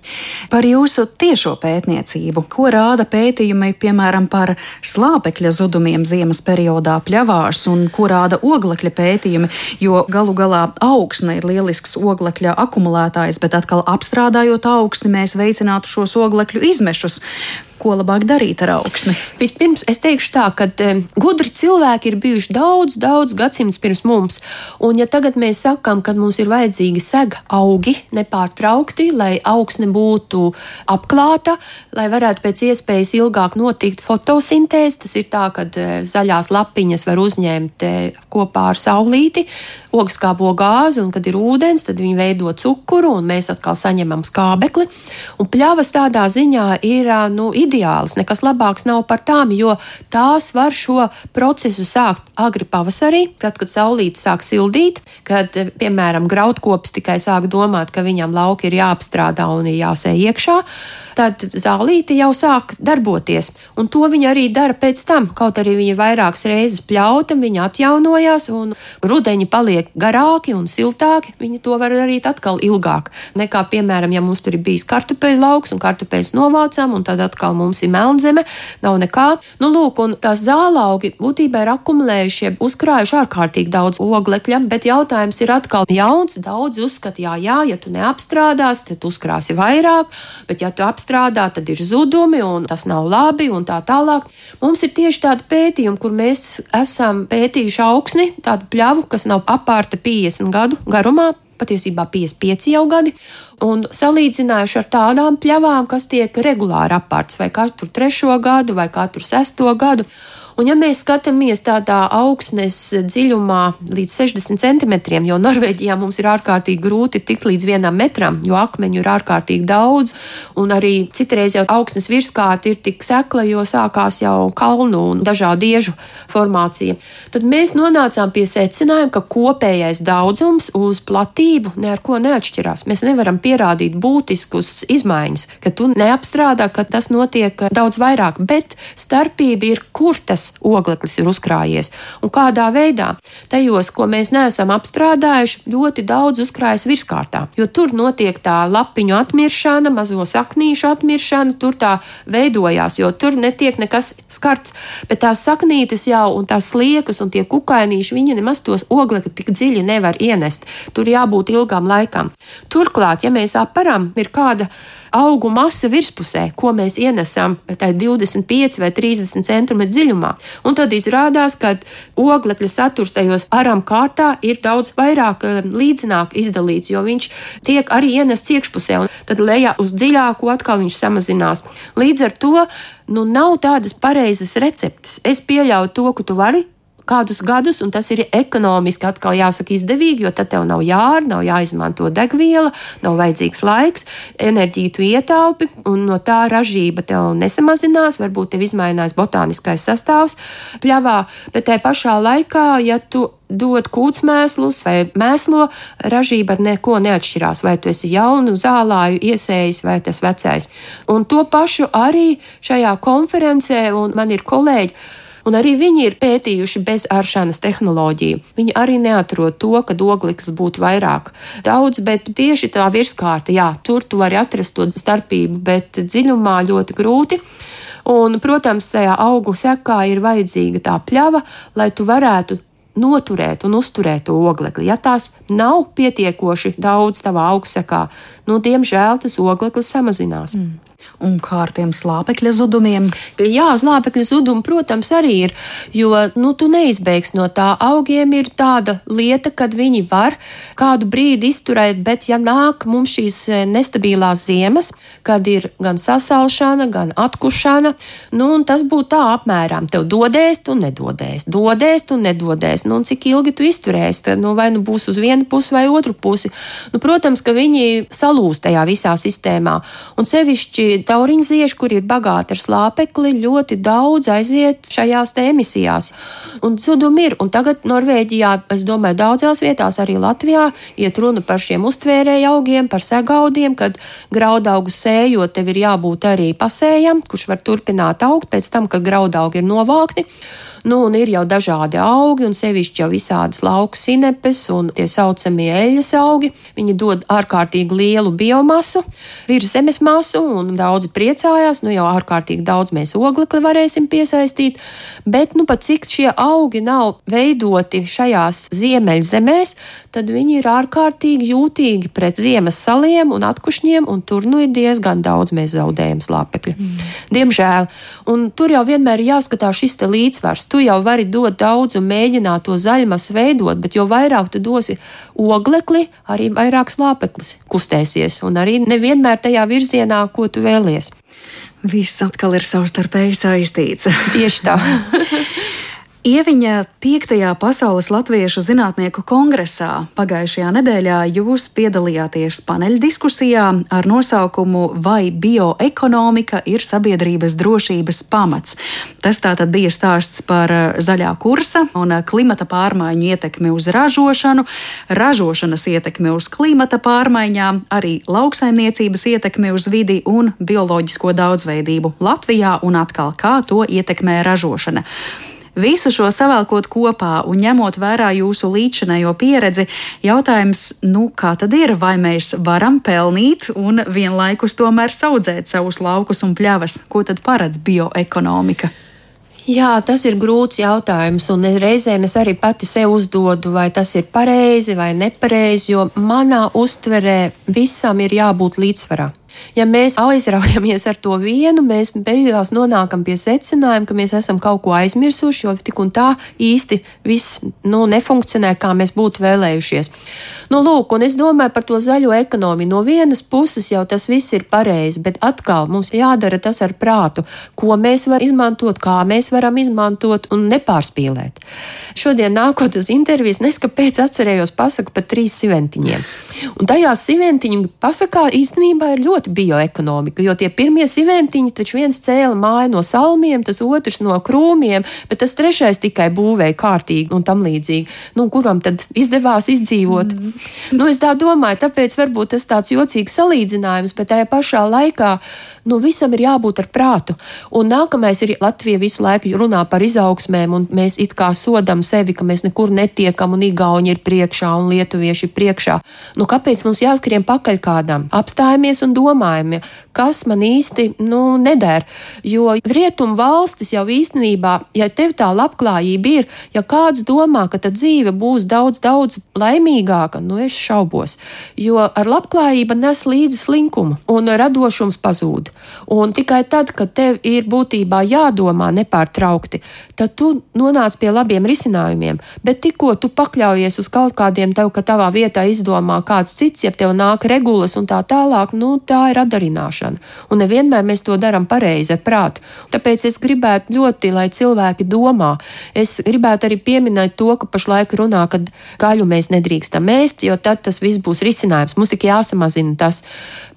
Par jūsu tiešo pētniecību, ko rāda pētījumi, piemēram, par slāpekļa zudumiem ziemas periodā pļavās, un ko rāda oglekļa pētījumi, jo galu galā augsne ir lielisks oglekļa akumulētājs, bet atkal apstrādājot augsni, mēs veicinātu šos oglekļu izmešus ko labāk darīt ar augsni? Vispirms es teikšu tā, ka um, gudri cilvēki ir bijuši daudz, daudz gadsimtus pirms mums. Un ja tagad mēs sakām, ka mums ir vajadzīgi sega augi nepārtraukti, lai augsne būtu apklāta, lai varētu pēc iespējas ilgāk notikt fotosintēze, tas ir tā, ka uh, zaļās lapiņas var uzņemt uh, kopā ar saulīti, ogskābo gāzi, un kad ir ūdens, tad viņi veido cukuru, un mēs atkal saņemam skābekli. Un pļavas tādā ziņā ir nu, ideāls, nekas labāks nav par tām, jo tās var šo procesu sākt agri pavasarī, tad, kad saulīte sāk sildīt, kad, piemēram, graudkopis tikai sāk domāt, ka viņam lauki ir jāapstrādā un ir jāsēj iekšā tad zālīte jau sāk darboties. Un to viņa arī dara pēc tam. Kaut arī viņa vairākas reizes pļauta, viņa atjaunojās, un rudeņi paliek garāki un siltāki. Viņa to var darīt atkal ilgāk. Nekā, piemēram, ja mums tur ir bijis kartupeļu lauks un kartupeļus novācām, un tad atkal mums ir melnzeme, nav nekā. Nu, lūk, un tās zālaugi būtībā ir akumulējuši, uzkrājuši ārkārtīgi daudz oglekļa, bet jautājums ir atkal jauns. Daudz uzskata, jā, jā, ja tu neapstrādās, tad uzkrāsi vairāk, bet ja tu apstrādās, apstrādā, tad ir zudumi un tas nav labi un tā tālāk. Mums ir tieši tādi pētījumi, kur mēs esam pētījuši augsni, tādu pļavu, kas nav apārta 50 gadu garumā, patiesībā 55 jau gadi, un salīdzinājuši ar tādām pļavām, kas tiek regulāri apārts vai katru trešo gadu vai katru sesto gadu. Un, ja mēs skatāmies tādā augsnes dziļumā līdz 60 centimetriem, jo Norvēģijā mums ir ārkārtīgi grūti tikt līdz vienam metram, jo akmeņu ir ārkārtīgi daudz, un arī citreiz jau augsnes virskārta ir tik sekla, jo sākās jau kalnu un dažādu iežu formācija, tad mēs nonācām pie secinājuma, ka kopējais daudzums uz platību neko neatšķirās. Mēs nevaram pierādīt būtiskus izmaiņas, ka tu neapstrādā, ka tas notiek daudz vairāk, bet starpība ir, kur tas tas ogleklis ir uzkrājies un kādā veidā. Tajos, ko mēs neesam apstrādājuši, ļoti daudz uzkrājas virskārtā, jo tur notiek tā lapiņu atmiršana, mazo saknīšu atmiršana, tur tā veidojās, jo tur netiek nekas skarts, bet tās saknītes jau un tās sliekas un tie kukainīši, viņi nemaz tos oglekli tik dziļi nevar ienest. Tur jābūt ilgām laikām. Turklāt, ja mēs aparam, ir kāda augu masa virspusē, ko mēs ienesam 25 vai 30 cm dziļumā. Un tad izrādās, ka oglekļa saturs tajos aram kārtā ir daudz vairāk eh, līdzināk izdalīts, jo viņš tiek arī ienests iekšpusē, un tad lejā uz dziļāku atkal viņš samazinās. Līdz ar to nu, nav tādas pareizas receptes. Es pieļauju to, ka tu vari kādus gadus, un tas ir ekonomiski atkal jāsaka izdevīgi, jo tad tev nav jār, nav jāizmanto degviela, nav vajadzīgs laiks, enerģiju tu ietaupi, un no tā ražība tev nesamazinās, varbūt tev izmainās botāniskais sastāvs pļavā, bet tajā pašā laikā, ja tu dod kūtsmēslus vai mēslo, ražība ar neko neatšķirās. Vai tu esi jaunu zālāju iesējis vai tas vecais. Un to pašu arī šajā konferencē, un man ir kolēģi, Un arī viņi ir pētījuši bez āršanas tehnoloģiju. Viņi arī neatrod to, ka ogleklis būtu vairāk daudz, bet tieši tā virskārta, jā, tur tu vari atrast to starpību, bet dziļumā ļoti grūti. Un, protams, tajā augu sekā ir vajadzīga tā pļava, lai tu varētu noturēt un uzturēt to oglekli. Ja tās nav pietiekoši daudz tavā augstsekā, nu, diemžēl tas ogleklis samazinās. Mm un kā ar tiem slāpekļa zudumiem? Jā, slāpekļa zudumi, protams, arī ir, jo nu, tu neizbēgsi no tā. Augiem ir tāda lieta, kad viņi var kādu brīdi izturēt, bet ja nāk mums šīs e, nestabilās ziemas, kad ir gan sasalšana, gan atkušana, nu, tas būtu tā apmēram. Tev dodēs, tu nedodēs, dodēs, tu nedodēs. Nu, cik ilgi tu izturēsi, tad nu, vai nu būs uz vienu pusi vai otru pusi. Nu, protams, ka viņi salūst tajā visā sistēmā. Un sevišķi tauriņzieši, kur ir bagāti ar slāpekli, ļoti daudz aiziet šajās emisijās. Un zudumi ir. Un tagad Norvēģijā, es domāju, daudzās vietās, arī Latvijā, iet runa par šiem uztvērēju augiem, par segaudiem, kad graudaugu sējot, tev ir jābūt arī pasējam, kurš var turpināt augt pēc tam, kad graudaugi ir novākti. Nu, un ir jau dažādi augi, un sevišķi jau visādas lauku sinepes un tie saucamie eļļas augi. Viņi dod ārkārtīgi lielu biomasu, virs zemes masu, un daudzi priecājās. Nu, jau ārkārtīgi daudz mēs oglekli varēsim piesaistīt, bet nu, pat cik šie augi nav veidoti šajās ziemeļzemēs, tad viņi ir ārkārtīgi jūtīgi pret ziemas saliem un atkušņiem, un tur nu ir diezgan daudz mēs zaudējam slāpekļu. Mm. Diemžēl. Un tur jau vienmēr ir jāskatās šis līdzsvars tu jau vari dot daudz un mēģināt to zaļumu veidot, bet jo vairāk tu dosi oglekli, arī vairāk slāpeklis kustēsies un arī nevienmēr tajā virzienā, ko tu vēlies. Viss atkal ir savstarpēji saistīts. Tieši tā. Ieviņa 5. Pasaules Latviešu zinātnieku kongresā pagājušajā nedēļā jūs piedalījāties paneļdiskusijā ar nosaukumu Vai bioekonomika ir sabiedrības drošības pamats? Tas tātad bija stāsts par eh, zaļā kursa un eh, klimata pārmaiņu ietekmi uz ražošanu, ražošanas ietekmi uz klimata pārmaiņām, arī lauksaimniecības ietekmi uz vidi un bioloģisko daudzveidību Latvijā un atkal kā to ietekmē ražošana. Visu šo savēlkot kopā un ņemot vērā jūsu līdzinējo pieredzi, jautājums, nu, kā tad ir, vai mēs varam pelnīt un vienlaikus tomēr audzēt savus laukus un pļavas? Ko tad paredz bioekonomika? Jā, tas ir grūts jautājums, un reizēm es arī pati sev uzdodu, vai tas ir pareizi vai nepareizi, jo manā uztverē visam ir jābūt līdzsvarā. Ja mēs aizraujamies ar to vienu, mēs beigās nonākam pie secinājuma, ka mēs esam kaut ko aizmirsuši, jo tik un tā īsti viss nu, nefunkcionē, kā mēs būtu vēlējušies. Nu, lūk, un es domāju par to zaļo ekonomiju. No vienas puses jau tas viss ir pareizi, bet atkal mums jādara tas ar prātu, ko mēs varam izmantot, kā mēs varam izmantot un nepārspīlēt. Šodien nākot uz intervijas, neskapēc atcerējos pasaku par trīs siventiņiem. Un tajā siventiņu pasakā īstenībā ir ļoti bioekonomika, jo tie pirmie siventiņi taču viens cēla māju no salmiem, tas otrs no krūmiem, bet tas trešais tikai būvēja kārtīgi un tam līdzīgi. Nu, kuram tad izdevās izdzīvot? Mm. Nu, es tā domāju, tāpēc varbūt tas tāds jocīgs salīdzinājums, bet tajā pašā laikā nu, visam ir jābūt ar prātu. Un nākamais ir Latvija visu laiku runā par izaugsmēm, un mēs it kā sodam sevi, ka mēs nekur netiekam, un Igauni ir priekšā, un Lietuvieši ir priekšā. Nu, kāpēc mums jāskrien pakaļ kādam? Apstājamies un domājam, kas man īsti nu, neder. Jo rietumu valstis jau īstenībā, ja tev tā labklājība ir, ja kāds domā, ka tā dzīve būs daudz, daudz laimīgāka, nu es šaubos. Jo ar labklājību nes līdzi slinkumu un radošums pazūd. Un tikai tad, kad tev ir būtībā jādomā nepārtraukti, tad tu nonāc pie labiem risinājumiem. Bet tikko tu pakļaujies uz kaut kādiem tev, ka tavā vietā izdomā kāds cits, ja tev nāk regulas un tā tālāk, nu tā ir atdarināšana. Un nevienmēr mēs to darām pareizi ar prātu. Tāpēc es gribētu ļoti, lai cilvēki domā. Es gribētu arī pieminēt to, ka pašlaik runā, ka gaļu mēs nedrīkstam ēst, jo tad tas viss būs risinājums. Mums tik jāsamazina tas.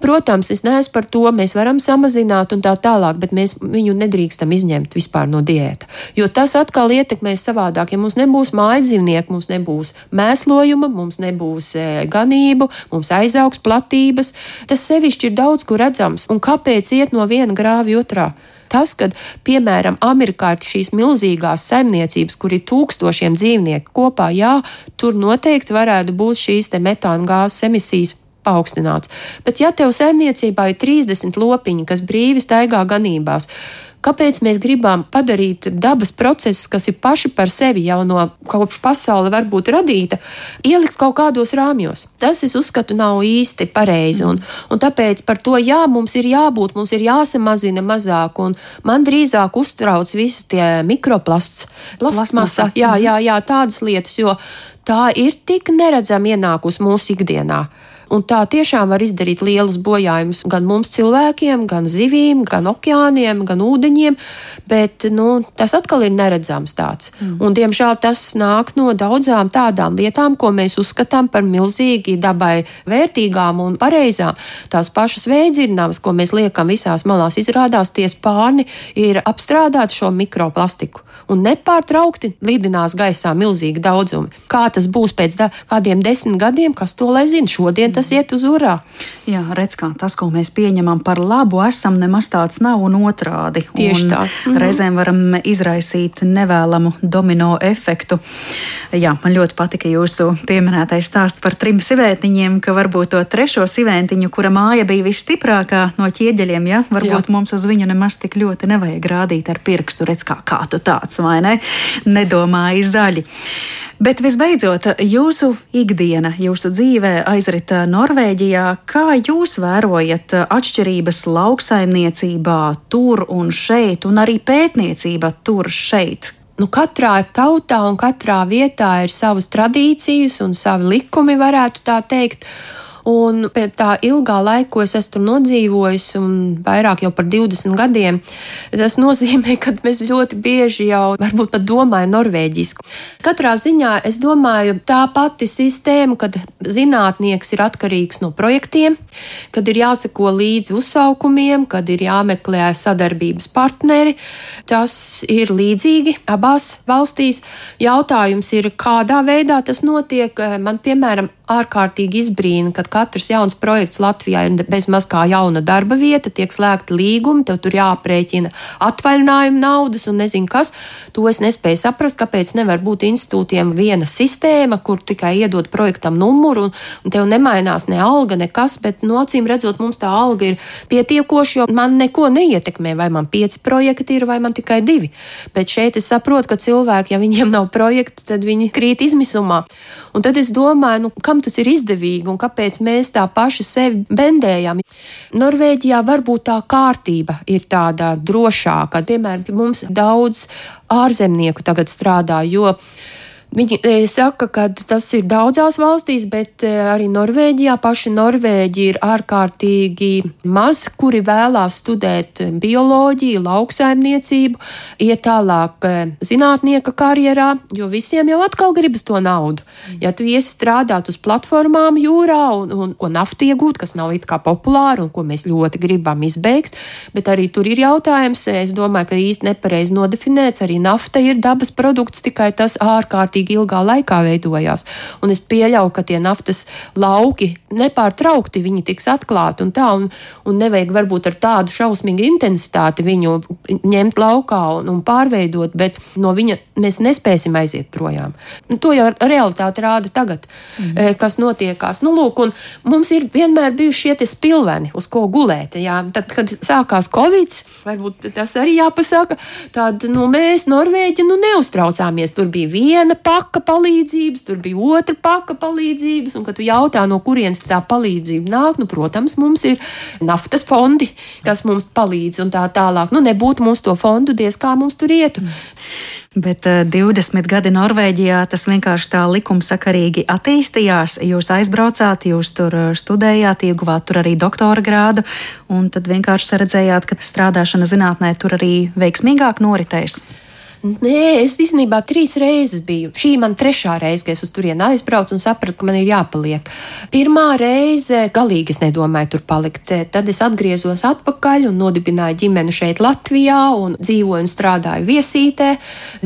Protams, es neesmu par to, mēs varam samazināt un tā tālāk, bet mēs viņu nedrīkstam izņemt vispār no diēta. Jo tas atkal ietekmēs savādāk. Ja mums nebūs mājas dzīvnieku, mums nebūs mēslojuma, mums nebūs e, ganību, mums aizaugs platības. Tas sevišķi ir daudz kur redzams. Un kāpēc iet no viena grāva otrā? tas, ka, piemēram, Amerikā ir šīs milzīgās saimniecības, kur ir tūkstošiem dzīvnieku kopā, jā, tur noteikti varētu būt šīs metāna gāzes emisijas paaugstināts. Bet, ja tev saimniecībā ir 30 lopiņi, kas brīvi staigā ganībās, Kāpēc mēs gribam padarīt dabas procesus, kas ir paši par sevi jau no kopš pasaule varbūt radīta, ielikt kaut kādos rāmjos? Tas, es uzskatu, nav īsti pareizi. Un, un tāpēc par to jā, mums ir jābūt, mums ir jāsamazina mazāk. Man drīzāk uztrauc visi tie mikroplasts, plasmasa, jā, jā, jā, tādas lietas, jo tā ir tik neredzama ienākusi mūsu ikdienā. Un tā tiešām var izdarīt lielus bojājumus gan mums cilvēkiem, gan zivīm, gan okeāniem, gan ūdeņiem, bet nu, tas atkal ir neredzams tāds. Mm. Un, diemžēl tas nāk no daudzām tādām lietām, ko mēs uzskatām par milzīgi dabai vērtīgām un pareizām. Tās pašas veidzirnavas, ko mēs liekam visās malās, izrādās tie spārni ir apstrādāti šo mikroplastiku un nepārtraukti lidinās gaisā milzīgi daudzumi. Kā tas būs pēc da, kādiem desmit gadiem, kas to lai zina? Šodien tas iet uz urā. Jā, redz, kā tas, ko mēs pieņemam par labu, esam nemaz tāds nav un otrādi. Tieši un tā. Mhm. Reizēm varam izraisīt nevēlamu domino efektu. Jā, man ļoti patika jūsu pieminētais stāsts par trim sivētiņiem, ka varbūt to trešo sivētiņu, kura māja bija visstiprākā no ķieģeļiem, ja varbūt Jā. mums uz viņu nemaz tik ļoti nevajag rādīt ar pirkstu, redz, kā, kā tu tāds, vai ne? Nedomāji zaļi. Bet visbeidzot, jūsu ikdiena, jūsu dzīve aizrita Norvēģijā. Kā jūs vērojat atšķirības lauksaimniecībā tur un šeit, un arī pētniecība tur šeit? Nu, katrā tautā un katrā vietā ir savas tradīcijas un savi likumi, varētu tā teikt. Un pēc tā ilgā laika, ko es esmu tur nodzīvojis, un vairāk jau par 20 gadiem, tas nozīmē, ka mēs ļoti bieži jau varbūt pat domājam norvēģisku. Katrā ziņā es domāju, tā pati sistēma, kad zinātnieks ir atkarīgs no projektiem, kad ir jāseko līdzi uzsaukumiem, kad ir jāmeklē sadarbības partneri, tas ir līdzīgi abās valstīs. Jautājums ir, kādā veidā tas notiek. Man, piemēram, ārkārtīgi izbrīna, kad katrs jauns projekts Latvijā ir bezmaz kā jauna darba vieta, tiek slēgta līguma, tev tur jāprēķina atvaļinājuma naudas un nezinu kas. To es nespēju saprast, kāpēc nevar būt institūtiem viena sistēma, kur tikai iedod projektam numuru un, un tev nemainās ne alga, nekas, bet no nu, acīm redzot, mums tā alga ir pietiekoša, jo man neko neietekmē, vai man pieci projekti ir vai man tikai divi. Bet šeit es saprotu, ka cilvēki, ja viņiem nav projekta, tad viņi krīt izmisumā. Un tad es domāju, nu, kam tas ir izdevīgi un kāpēc mēs tā paši sevi bendējam. Norvēģijā varbūt tā kārtība ir tāda drošāka. Piemēram, mums daudz ārzemnieku tagad strādā, jo Viņi e, saka, ka tas ir daudzās valstīs, bet e, arī Norvēģijā paši Norvēģi ir ārkārtīgi maz, kuri vēlās studēt bioloģiju, lauksaimniecību, iet tālāk e, zinātnieka karjerā, jo visiem jau atkal gribas to naudu. Ja tu iesi strādāt uz platformām jūrā un, un ko naftu iegūt, kas nav it kā populāri un ko mēs ļoti gribam izbeigt, bet arī tur ir jautājums, es domāju, ka īsti nepareizi nodefinēts, arī nafta ir dabas produkts, tikai tas ārkārtīgi ārkārtīgi ilgā laikā veidojās. Un es pieļauju, ka tie naftas lauki nepārtraukti viņi tiks atklāti un tā, un, un nevajag varbūt ar tādu šausmīgu intensitāti viņu ņemt laukā un, un pārveidot, bet no viņa mēs nespēsim aiziet projām. Nu, to jau realitāte rāda tagad, mm. kas notiekās. Nu, lūk, mums ir vienmēr bijuši šie spilveni, uz ko gulēt. Jā. Tad, kad sākās Covid, varbūt tas arī jāpasaka, tad nu, mēs, Norvēģi, nu, neuztraucāmies. Tur bija viena paka palīdzības, tur bija otra paka palīdzības, un kad tu jautā, no kurienes tā palīdzība nāk, nu, protams, mums ir naftas fondi, kas mums palīdz un tā tālāk. Nu, nebūtu mums to fondu, diez kā mums tur ietu. Bet uh, eh, 20 gadi Norvēģijā tas vienkārši tā likumsakarīgi attīstījās. Jūs aizbraucāt, jūs tur eh, studējāt, ieguvāt tur arī doktora grādu, un tad vienkārši redzējāt, ka strādāšana zinātnē tur arī veiksmīgāk noritēs. Nē, es īstenībā trīs reizes biju. Šī man trešā reize, kad es uz turieni aizbraucu un sapratu, ka man ir jāpaliek. Pirmā reize galīgi es nedomāju tur palikt. Tad es atgriezos atpakaļ un nodibināju ģimeni šeit Latvijā un dzīvoju un strādāju viesītē,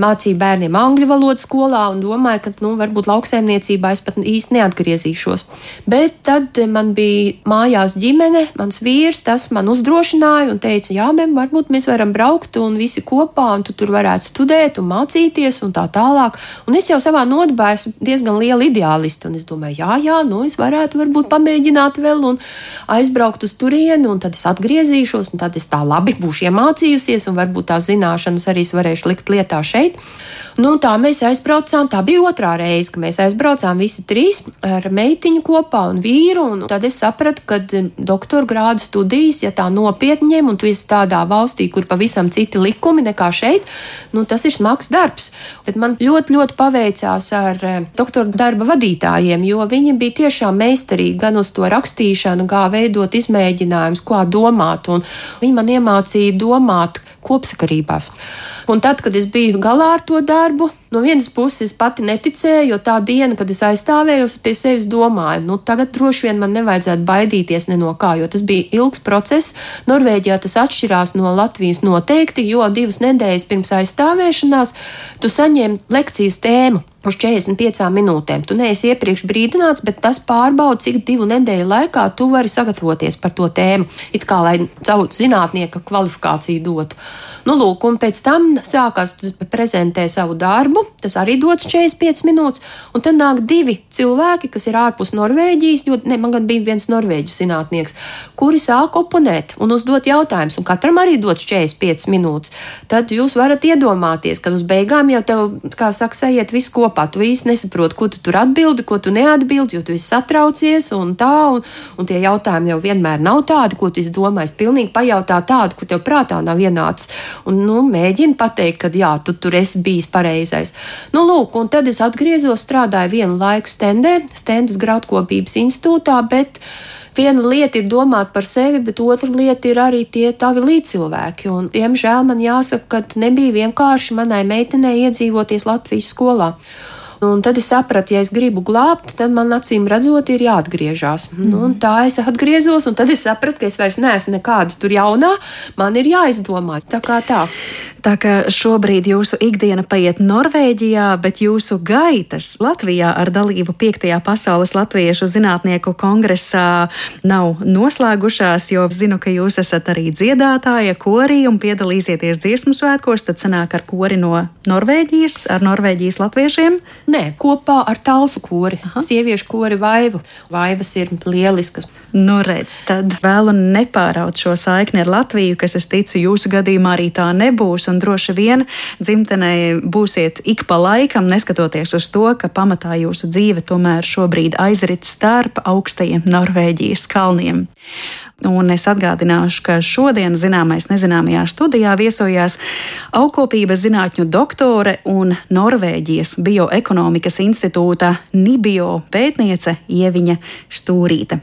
mācīju bērniem angļu valodu skolā un domāju, ka nu, varbūt lauksaimniecībā es pat īsti neatgriezīšos. Bet tad man bija mājās ģimene, mans vīrs, tas man uzdrošināja un teica, jā, mem, varbūt mēs varam braukt un visi kopā un tu tur varētu studēt studēt un mācīties un tā tālāk. Un es jau savā nodibā esmu diezgan liela ideālista, un es domāju, jā, jā, nu es varētu varbūt pamēģināt vēl un aizbraukt uz turieni, un tad es atgriezīšos, un tad es tā labi būšu iemācījusies, un varbūt tās zināšanas arī varēšu likt lietā šeit. Nu, tā mēs aizbraucām. Tā bija otrā reize, kad mēs aizbraucām visi trīs ar meitiņu kopā un vīru. Un tad es sapratu, ka doktora grādu studijas, ja tā nopietni ņem, un tu esi tādā valstī, kur pavisam citi likumi nekā šeit, nu, tas ir smags darbs. Bet man ļoti, ļoti paveicās ar eh, doktora darba vadītājiem, jo viņi bija tiešām meistarīgi gan uz to rakstīšanu, kā veidot izmēģinājumus, kā domāt. Viņi man iemācīja domāt kopsakarībās. Un tad, kad es biju galā ar to darbu, no vienas puses pati neticēju, jo tā diena, kad es aizstāvēju, pie sevis domāju, nu tagad droši vien man nevajadzētu baidīties ne no kā, jo tas bija ilgs process. Norvēģijā tas atšķirās no Latvijas noteikti, jo divas nedēļas pirms aizstāvēšanās tu saņem lekcijas tēmu uz 45 minūtēm. Tu neesi iepriekš brīdināts, bet tas pārbauda, cik divu nedēļu laikā tu vari sagatavoties par to tēmu. It kā lai savu zinātnieka kvalifikāciju dotu. Nu, lūk, un pēc tam sākās prezentēt savu darbu. Tas arī dots 45 minūtes. Un tad nāk divi cilvēki, kas ir ārpus Norvēģijas. Jo, ne, man gan bija viens norvēģu zinātnieks, kuri sāk oponēt un uzdot jautājumus. Un katram arī dots 45 minūtes. Tad jūs varat iedomāties, ka uz beigām jau tev, kā saka, sajiet viss kopā. Tu īsti nesaproti, ko tu tur atbildi, ko tu neatbildi, jo tu esi satraucies un tā. Un, un tie jautājumi jau vienmēr nav tādi, ko tu domā. Es pilnīgi pajautā tādu, kur tev prātā nav ienācis. Un nu, mēģini pateikt, ka jā, tu tur esi bijis pareizais. Nu, lūk, un tad es atgriezos, strādāju vienu laiku stendē, Stendas graudkopības institūtā. Bet, viena lieta ir domāt par sevi, bet otra lieta ir arī tie tavi līdzcilvēki. Un, diemžēl man jāsaka, ka nebija vienkārši manai meitenei iedzīvoties Latvijas skolā. Un tad es sapratu, ja es gribu glābt, tad man acīm redzot, ir jāatgriežas. Mm. Nu, tā es atgriezos, un tad es sapratu, ka es vairs neesmu nekāda tur jaunā. Man ir jāizdomā tā kā tā. Tā kā šobrīd jūsu ikdiena paiet Norvēģijā, bet jūsu gaitas Latvijā ar dalību 5. pasaules latviešu zinātnieku kongresā nav noslēgušās, jo zinu, ka jūs esat arī dziedātāja, korī un piedalīsieties dziesmu svētkos, tad sanāk ar kori no Norvēģijas, ar Norvēģijas latviešiem. Nē, kopā ar Talsu kori, Aha. sieviešu kori Vaivu. Vaivas ir lieliskas. Nu, redz, tad vēlu nepāraut šo saikni ar Latviju, kas, es ticu, jūsu gadījumā arī tā nebūs, un droši vien dzimtenē būsiet ik pa laikam, neskatoties uz to, ka pamatā jūsu dzīve tomēr šobrīd aizrit starp augstajiem Norvēģijas kalniem. Un es atgādināšu, ka šodien zināmais nezināmajā studijā viesojās augkopības zinātņu doktore un Norvēģijas bioekonomikas institūta Nibio pētniece Ieviņa Stūrīte.